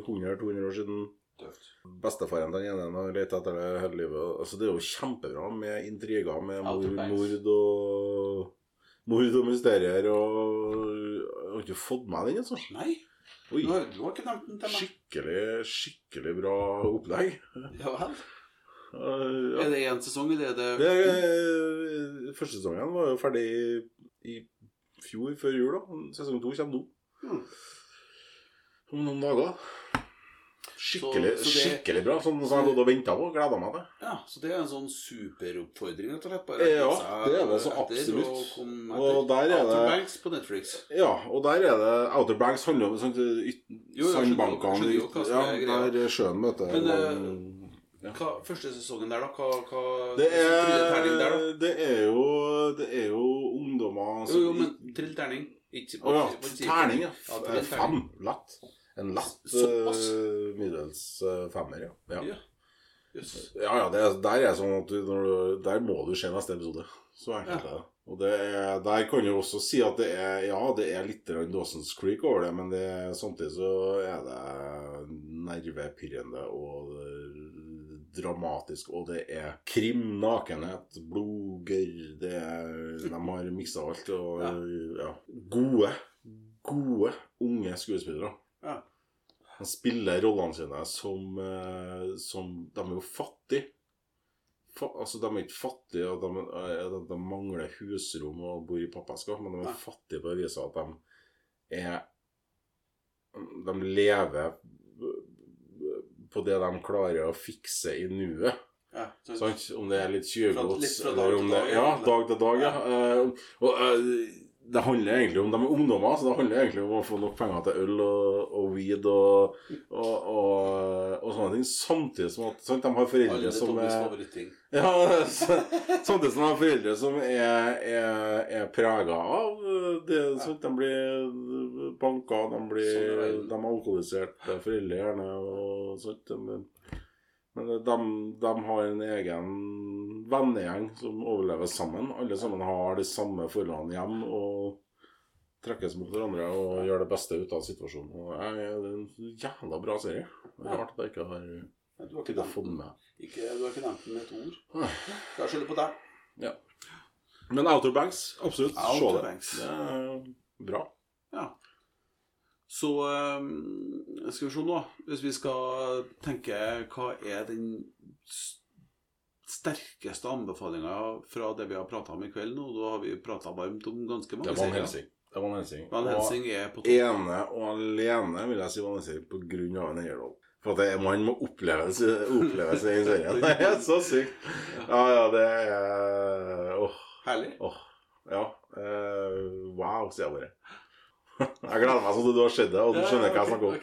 100-200 år siden. Døvt. Bestefaren den ene har lett etter det hele livet. Altså, det er jo kjempebra med intriger, med mord, mord og Mord og mysterier og Jeg har ikke fått med den, altså. Nei, Oi. du har, du har ikke nevnt den til meg. Skikkelig, skikkelig bra opplegg. Ja vel. Uh, ja. Er det én sesong, eller er det Det, er, første sesongen var jo ferdig i fjor, før jul. da Sesong to kommer nå. Hmm. Om noen dager. Skikkelig, Så- så det- skikkelig bra. Sånn som jeg og venta på. Gleda meg til. Ja, så det er en sånn superoppfordring, rett og slett? Bare Ja, det er det så absolutt. Og, Og der er Outer det- Banks på Netflix. Ja, og der er det Outer Banks handler om skjønner- sandbankene som ja, er. Der sjøen møter Men, man, Ja. Hva, første sesongen der, da? Hva, hva det er, der, da? det er jo Det er jo ungdommer Jo, jo, men trill terning. Ikke Å ja. Terning, ja. Ja, Fem. Latt Lett. En lett uh, middels eh, femmer, ja. ja. Ja. Yes. Ja, ja, det er, der er sånn at du, du, der må du se neste episode. Så enkelt det. Og det er, der kan du også si at det er Ja, det er litt Dawson's Creek over det, men det, samtidig så er det nervepirrende og dramatisk, og det er krim, nakenhet, blodgørr det De har miksa alt. Og Ja. ja. Gode, gode unge skuespillere. Ja. De spiller rollene sine som, eh, som De er jo fattige. Fa, altså, de er ikke fattige, og de, eh, de, de mangler husrom og bor i pappeskap men de er Ja. fattige på det viset at de er De lever på det de klarer å fikse i nuet. Ja. Sant? Om det er litt tjuvgods eller om det, dag, Ja, egentlig. dag til dag, ja. Eh, og eh, det handler egentlig om De er ungdommer, så det handler egentlig om å få nok penger til øl og, og weed og, og, og, sånne ting. Samtidig som at sant, de har foreldre som er (laughs) ja, Samtidig som de har foreldre som er, er, er prega av det. Sant? De blir banka, de blir Sånn. De er alkoholiserte foreldre, gjerne. Og sånt. Men, men de, de har en egen vennegjeng som overlever sammen. Alle sammen har de samme forholdene hjem og trekkes mot hverandre og gjør det beste ut av situasjonen. Og jeg, det er en jævla bra serie. Det er Rart at jeg ikke har fått Du har ikke nevnt den den. med. Du har ikke nevnt den med et ord. Nei. Jeg skylder på deg. Ja. Men Outer Banks, absolutt. Se det. Banks. Det er bra. Ja. Så eh, skal vi se nå. Hvis vi skal tenke hva er den sterkeste anbefalinga fra det vi har prata om i kveld nå? Da har vi prata varmt om ganske mange serier. Det var Van Helsing. Van Helsing er på topp. ene og alene vil jeg si Van Helsing på grunn av en Heyerdahl. For at det, man må oppleve seg oppleve seg i serien. (laughs) Det er så sykt. Ja, ja, det er Åh. Herlig. åh. Ja. eh, wow, sier jeg bare. Jeg gleder meg sånn at du har sett det, og du skjønner hva jeg snakker om.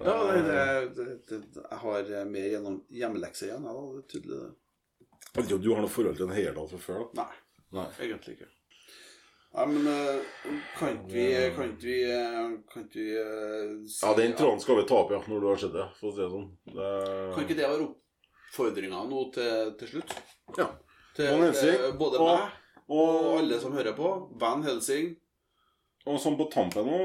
Ja, det, det, det, det, jeg har eh, mer gjennom hjemmelekse igjen. Ja, det er tydelig det. Jeg vet ikke om du har noe forhold til en Heyerdahl fra før? da? Nei, Nei. egentlig ikke. Nei, men eh, kan ikke vi Kan ikke vi, eh, kan ikke vi eh, si Ja, den tråden skal vi ta opp, ja, når du har sett det. For å si det sånn. Det... Kan ikke det være oppfordringa nå til, til slutt? Ja. Til, Helsing, til både og- meg og alle som hører på. Van Helsing. Og sånn på tampen nå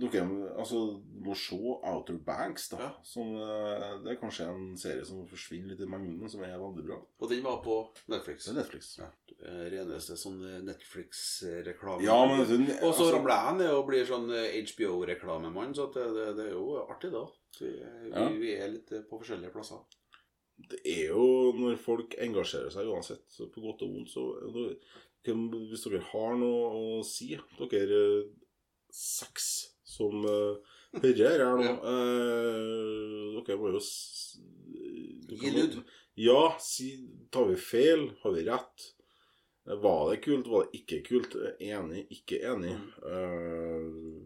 dukker Dere altså, må se Outer Banks, da. Ja. Som, eh, det er kanskje en serie som forsvinner litt i mengden, som er veldig bra. Og den var på Netflix. Det er Netflix. Ja. Eh, Reneste sånn Netflix-reklame. Ja, men Og så altså, ramler jeg ned og blir sånn eh, HBO-reklamemann, så det, det, det er jo artig, da. Vi, Ja. vi er litt eh, på forskjellige plasser. det er jo når folk engasjerer seg uansett, så på godt og vondt, så Hvis dere har noe å si, dere eh, seks som uh, hører her (laughs) nå eh, Dere må jo Gi lyd. Ja, si Tar vi feil? Har vi rett? Eh, Var det kult? Var det ikke kult? Eh, Enig? Ikke enig? Uh,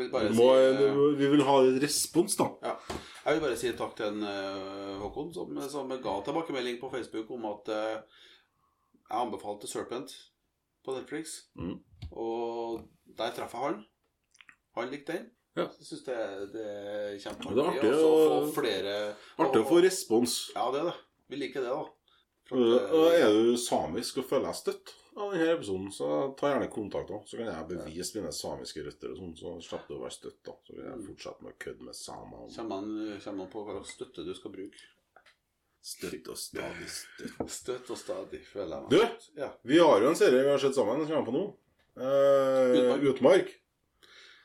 vil vi, si må, eh, vi vil ha en respons, da. Ja. Jeg vil bare si takk til en, uh, Håkon, som, som ga tilbakemelding på Facebook om at eh, jeg anbefalte Serpent på Netflix. Mm. Og der traff jeg han. Han likte den. Ja. Jeg syns det, det er kjempeartig. Å- få flere Artig å få respons. Ja, det er det. Vi liker det, da. For Og eh, er du samisk og føler deg støtt av denne episoden, så ta gjerne kontakt. da Så kan jeg bevise mine samiske røtter, og sånn, så slipper du å være støtt. da Så kan jeg fortsette med å kødde med samer. Kommer man på hva slags støtte du skal bruke? Støtt og stadig støtt. (laughs) Støtt og stadig, føler jeg meg. Du! Ja. Vi har jo en serie vi har sett sammen, som kommer på nå. Eh, Utmark. Utmark.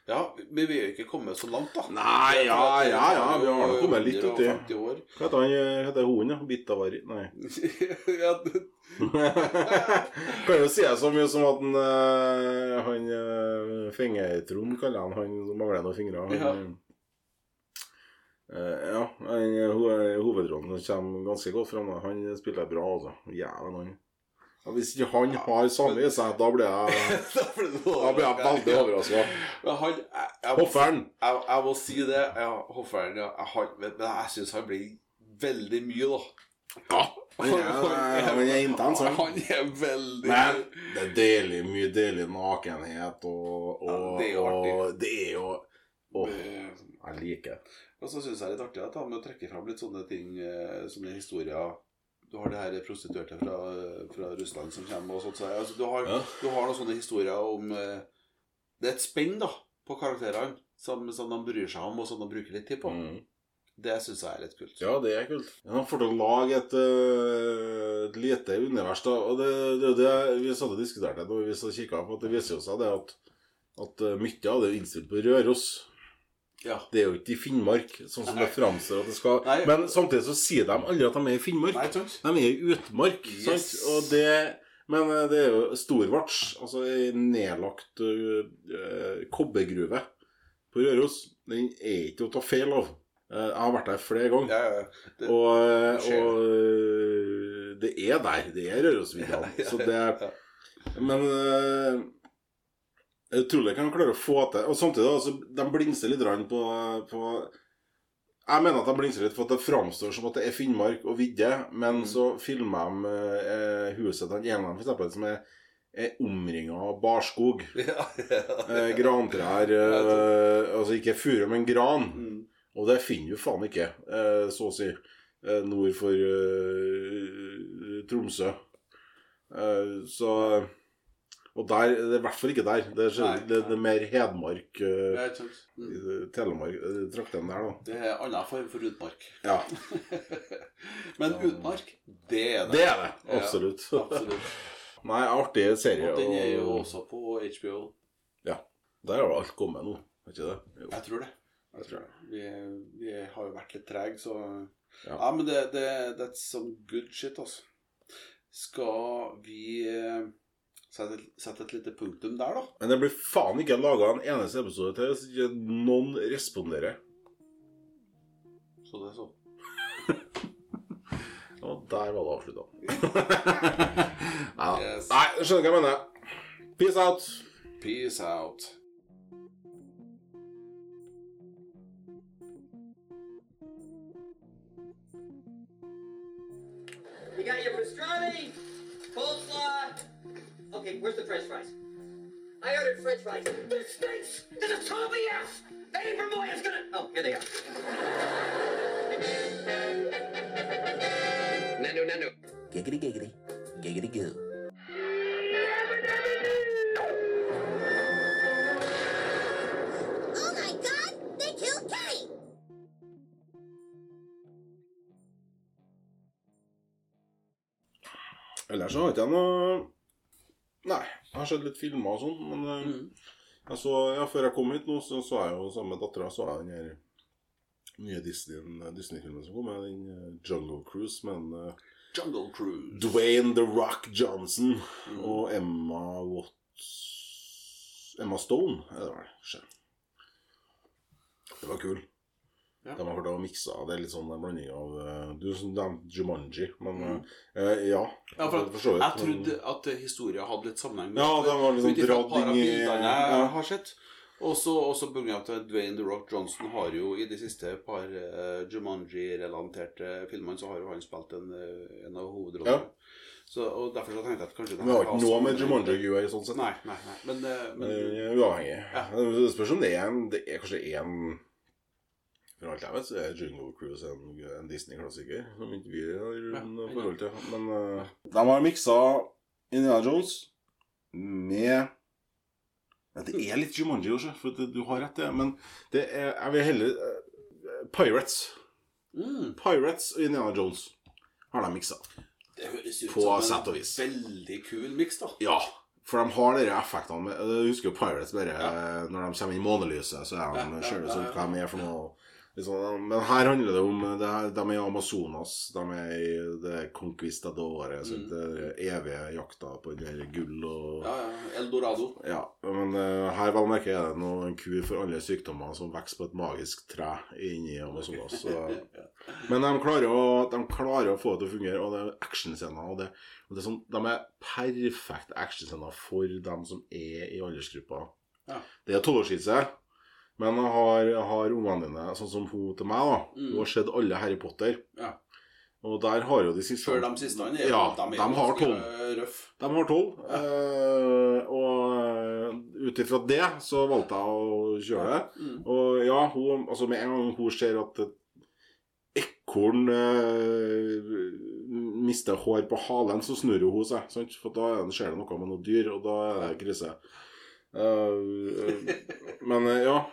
ja, men vi er jo ikke kommet så langt, da. Nei, ja, ja, ja, vi har nok kommet litt uti. 150. Hva heter han? eh, Heter hunden, ja? Bittavari? Nei. (laughs) (laughs) kan jo si det så mye som at han, eh, han eh, Fingertrond kaller han han som mangler noen fingre. Han, Ja. Eh, ja, han, hovedrollen kommer ganske godt fram. Han spiller bra, altså. Jævlen, han. Ja, hvis ikke han har samme i seg, da blir jeg, (laughs) da blir jeg veldig overraska. Hofferen. jeg, jeg må si det. Ja, Hofferen, ja. Jeg, men jeg syns han blir veldig mye, da. Ja. Han er, han er intens, han. Han er veldig Men det er deilig, mye deilig nakenhet, og, og, Ja, det er og det er jo Åh, Eh, jeg liker det. Og så syns jeg det er litt artig at han med å trekke fram litt sånne ting, eh, sånne historier Du har det her prostituerte fra, fra Russland som kommer og sånt. Så, altså, du, har, Ja. du har noen sånne historier om eh, Det er et spenn da på karakterene som, som de bryr seg om, og som de bruker litt tid på. Mm. Det syns jeg er litt kult. Ja, det er kult. Ja, for å lage et, eh, et lite univers, da. Og det det det vi satt og diskuterte når vi så kikka på, at det viser jo seg det at, at eh, mye av det er innstilt på Røros. Ja. Det er jo ikke i Finnmark, sånn som det framstår at det skal Nei. Men samtidig så sier de aldri at de er i Finnmark. Nei, sant? De er i utmark. Yes. Og det, men eh, det er jo Storvarts, altså ei nedlagt uh, kobbergruve på Røros. Den er ikke å ta feil av. Jeg har vært der flere ganger. Ja, ja. Det, Og, og det er der. Det er Rørosvidda. (laughs) Ja, Så det. Men jeg tror jeg kan klare å få til Og samtidig, altså, de blingser litt på, på Jeg mener at de blingser litt for at det framstår som at det er Finnmark og vidde, men Mm. så filmer de eh, huset til den ene av dem, eksempel, som er, er omringa av barskog. (laughs) ja, ja. Eh, grantrær eh, Altså ikke furu, men gran. Mm. Og det finner du faen ikke, eh, så å si, eh, nord for eh, Tromsø. Eh, så Og der det er i hvert fall ikke der. Det er, Nei, det, det er mer Hedmark, eh, sant? Mm. Telemark, eh, traktene der, da. Det er annen form for utmark. Ja, (laughs) Men utmark, det er det. det er det. Ja, Absolutt. (laughs) Absolutt. Nei, artig serie. Og den er jo og- også på HBO. Ja. Der har alt kommet nå, er ikke det? Jo. Jeg tror det. Jeg tror det. Vi, vi har jo vært litt trege, så Ja. Ja, men det, det That's some good shit, altså. Skal vi sette, sette et lite punktum der, da? Men det blir faen ikke laga en eneste episode til hvis ikke noen responderer. Så det er sånn. (laughs) Og der var det avslutta. (laughs) ja. Yes. Nei, du skjønner hva jeg mener. Peace out. Peace out. You got your pastrami, coleslaw. Okay, where's the French fries? I ordered French fries. This stinks. This is Toby F. Eddie Vermoy's gonna. Oh, here they are. Nando, Nando. Giggity giggity. Giggity goo. Oh my god! They killed Kenny! Ellers så har ikke jeg noe Nei, jeg har sett litt filmer og sånn, men eh, Mm. jeg så, ja, før jeg kom hit nå, så så jeg jo sammen med dattera så jeg den her nye Disney- Disney-filmen som kom, med den eh, Jungle Cruise med en, eh, Jungle Cruise. Dwayne The Rock Johnson Mm. og Emma Watts Emma Stone, er det vel? Det var kul. Ja. De har klart å mikse Det er litt sånn en blanding av eh, Du nevnte Jumanji, men Mm. eh, ja. Ja, for for Jeg trodde at historien hadde litt sammenheng med Ja, det var liksom dratt inn i- jeg har sett. Og så også på at Dwayne The Rock Johnson har jo i de siste par uh, Jumanji-relaterte filmene så har jo han spilt en, eh, en av hovedrollene. Ja. Så, og derfor så tenkte jeg at kanskje Men det har ikke noe med sammenheng. Jumanji å gjøre, sånn sett. Nei, nei, nei. Men, eh, men Men uavhengig. Ja. Det spørs om det er en Det er kanskje en For alt jeg vet, så er Jungle Cruise en, en Disney-klassiker som ikke vi har noe forhold til. Men uh, de har miksa Indiana Jones med ja, Det er litt Jumanji også, for det, du har rett, det. Men det er Jeg vil heller uh, Pirates. mm, Pirates og Indiana Jones har de miksa. det høres ut På som en veldig kul miks, da. Ja, for de har de effektene med Du husker jo Pirates bare Ja. Når de kommer inn i månelyset, så er de det ja, ja. hva de er for noe. Liksom, men her handler det om det her, De er i Amazonas. De er i det conquistadore. Mm. Det evige jakta på gull og Ja, ja. Eldorado. ja, men uh, her vel merker jeg det noe, en kur for alle sykdommer som vokser på et magisk tre inni Amazonas. Så. (laughs) Men de klarer, å, de klarer å få det til å fungere, og det er actionscener. Og det, og det er sånn, de er perfekte actionscener for dem som er i aldersgruppa. Ja. Det er tolvårsskisse, men jeg har, har ungene dine, sånn som hun til meg, da. Mm. Hun har sett alle Harry Potter. Ja. Og der har jo de siste Før de siste er Ja, de, de har tolv. De har tolv. eh, og ut ifra det så valgte jeg å kjøre det. Mm. Og ja, hun, altså med en gang hun ser at et ekorn eh, mister hår på halen, så snurrer hun seg. Sant? For da er skjer det noe med noe dyr, og da er det krise. Eh, eh, men eh, ja.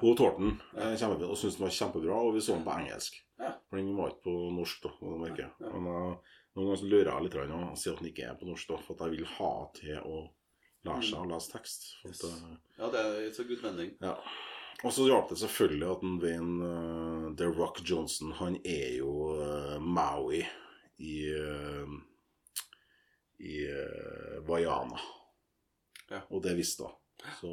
Hun tålte den kjempefin og syntes den var kjempebra, og vi så den på engelsk. For den var ikke på norsk, da. må du merke. Men noen ganger så lurer jeg litt og sier at den ikke er på norsk, da, for at jeg vil ha til å lære seg å lese tekst. Yes. Ja, det er it's a good vending. ja. Og så hjalp det selvfølgelig at den Wayne uh, The Rock Johnson, han er jo uh, Maui i uh, i uh, Vaiana. Ja. Og det visste hun. Så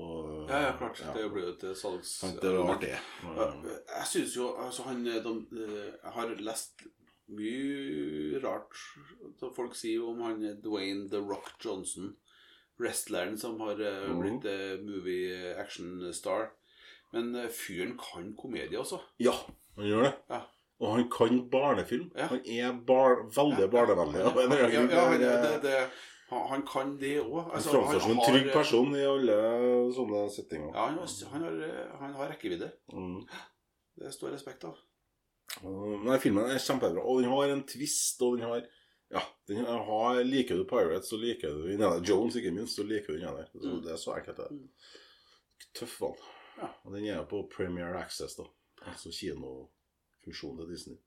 Ja, ja, klart. Det blir jo et salgs... Det var artig. Ja, Jeg syns jo altså han de, Jeg har lest mye rart folk sier om han Dwayne The Rock Johnson. Wrestleren som har eh, Mhm. blitt eh, movie action star. Men eh, fyren kan komedie også. Ja, han gjør det. Ja. Og han kan barnefilm. Ja. Han er bar veldig barnevennlig. Ja, eller ja, ja, det, det, han, han kan det òg. Han framstår som en trygg person i alle sånne settinger. Ja, han han har, han har rekkevidde. Mm. Det står respekt av. Nei, filmen er kjempebra. Og den har en twist, og den har Ja, den har, liker du Pirates, så liker du Indiana Jones, ikke minst, så liker du her. Så Mm. det er så ekkelt, det. Mm. Tøff valg. Ja. Og den er jo på Premier Access, da. Altså kinofunksjonen til Disney.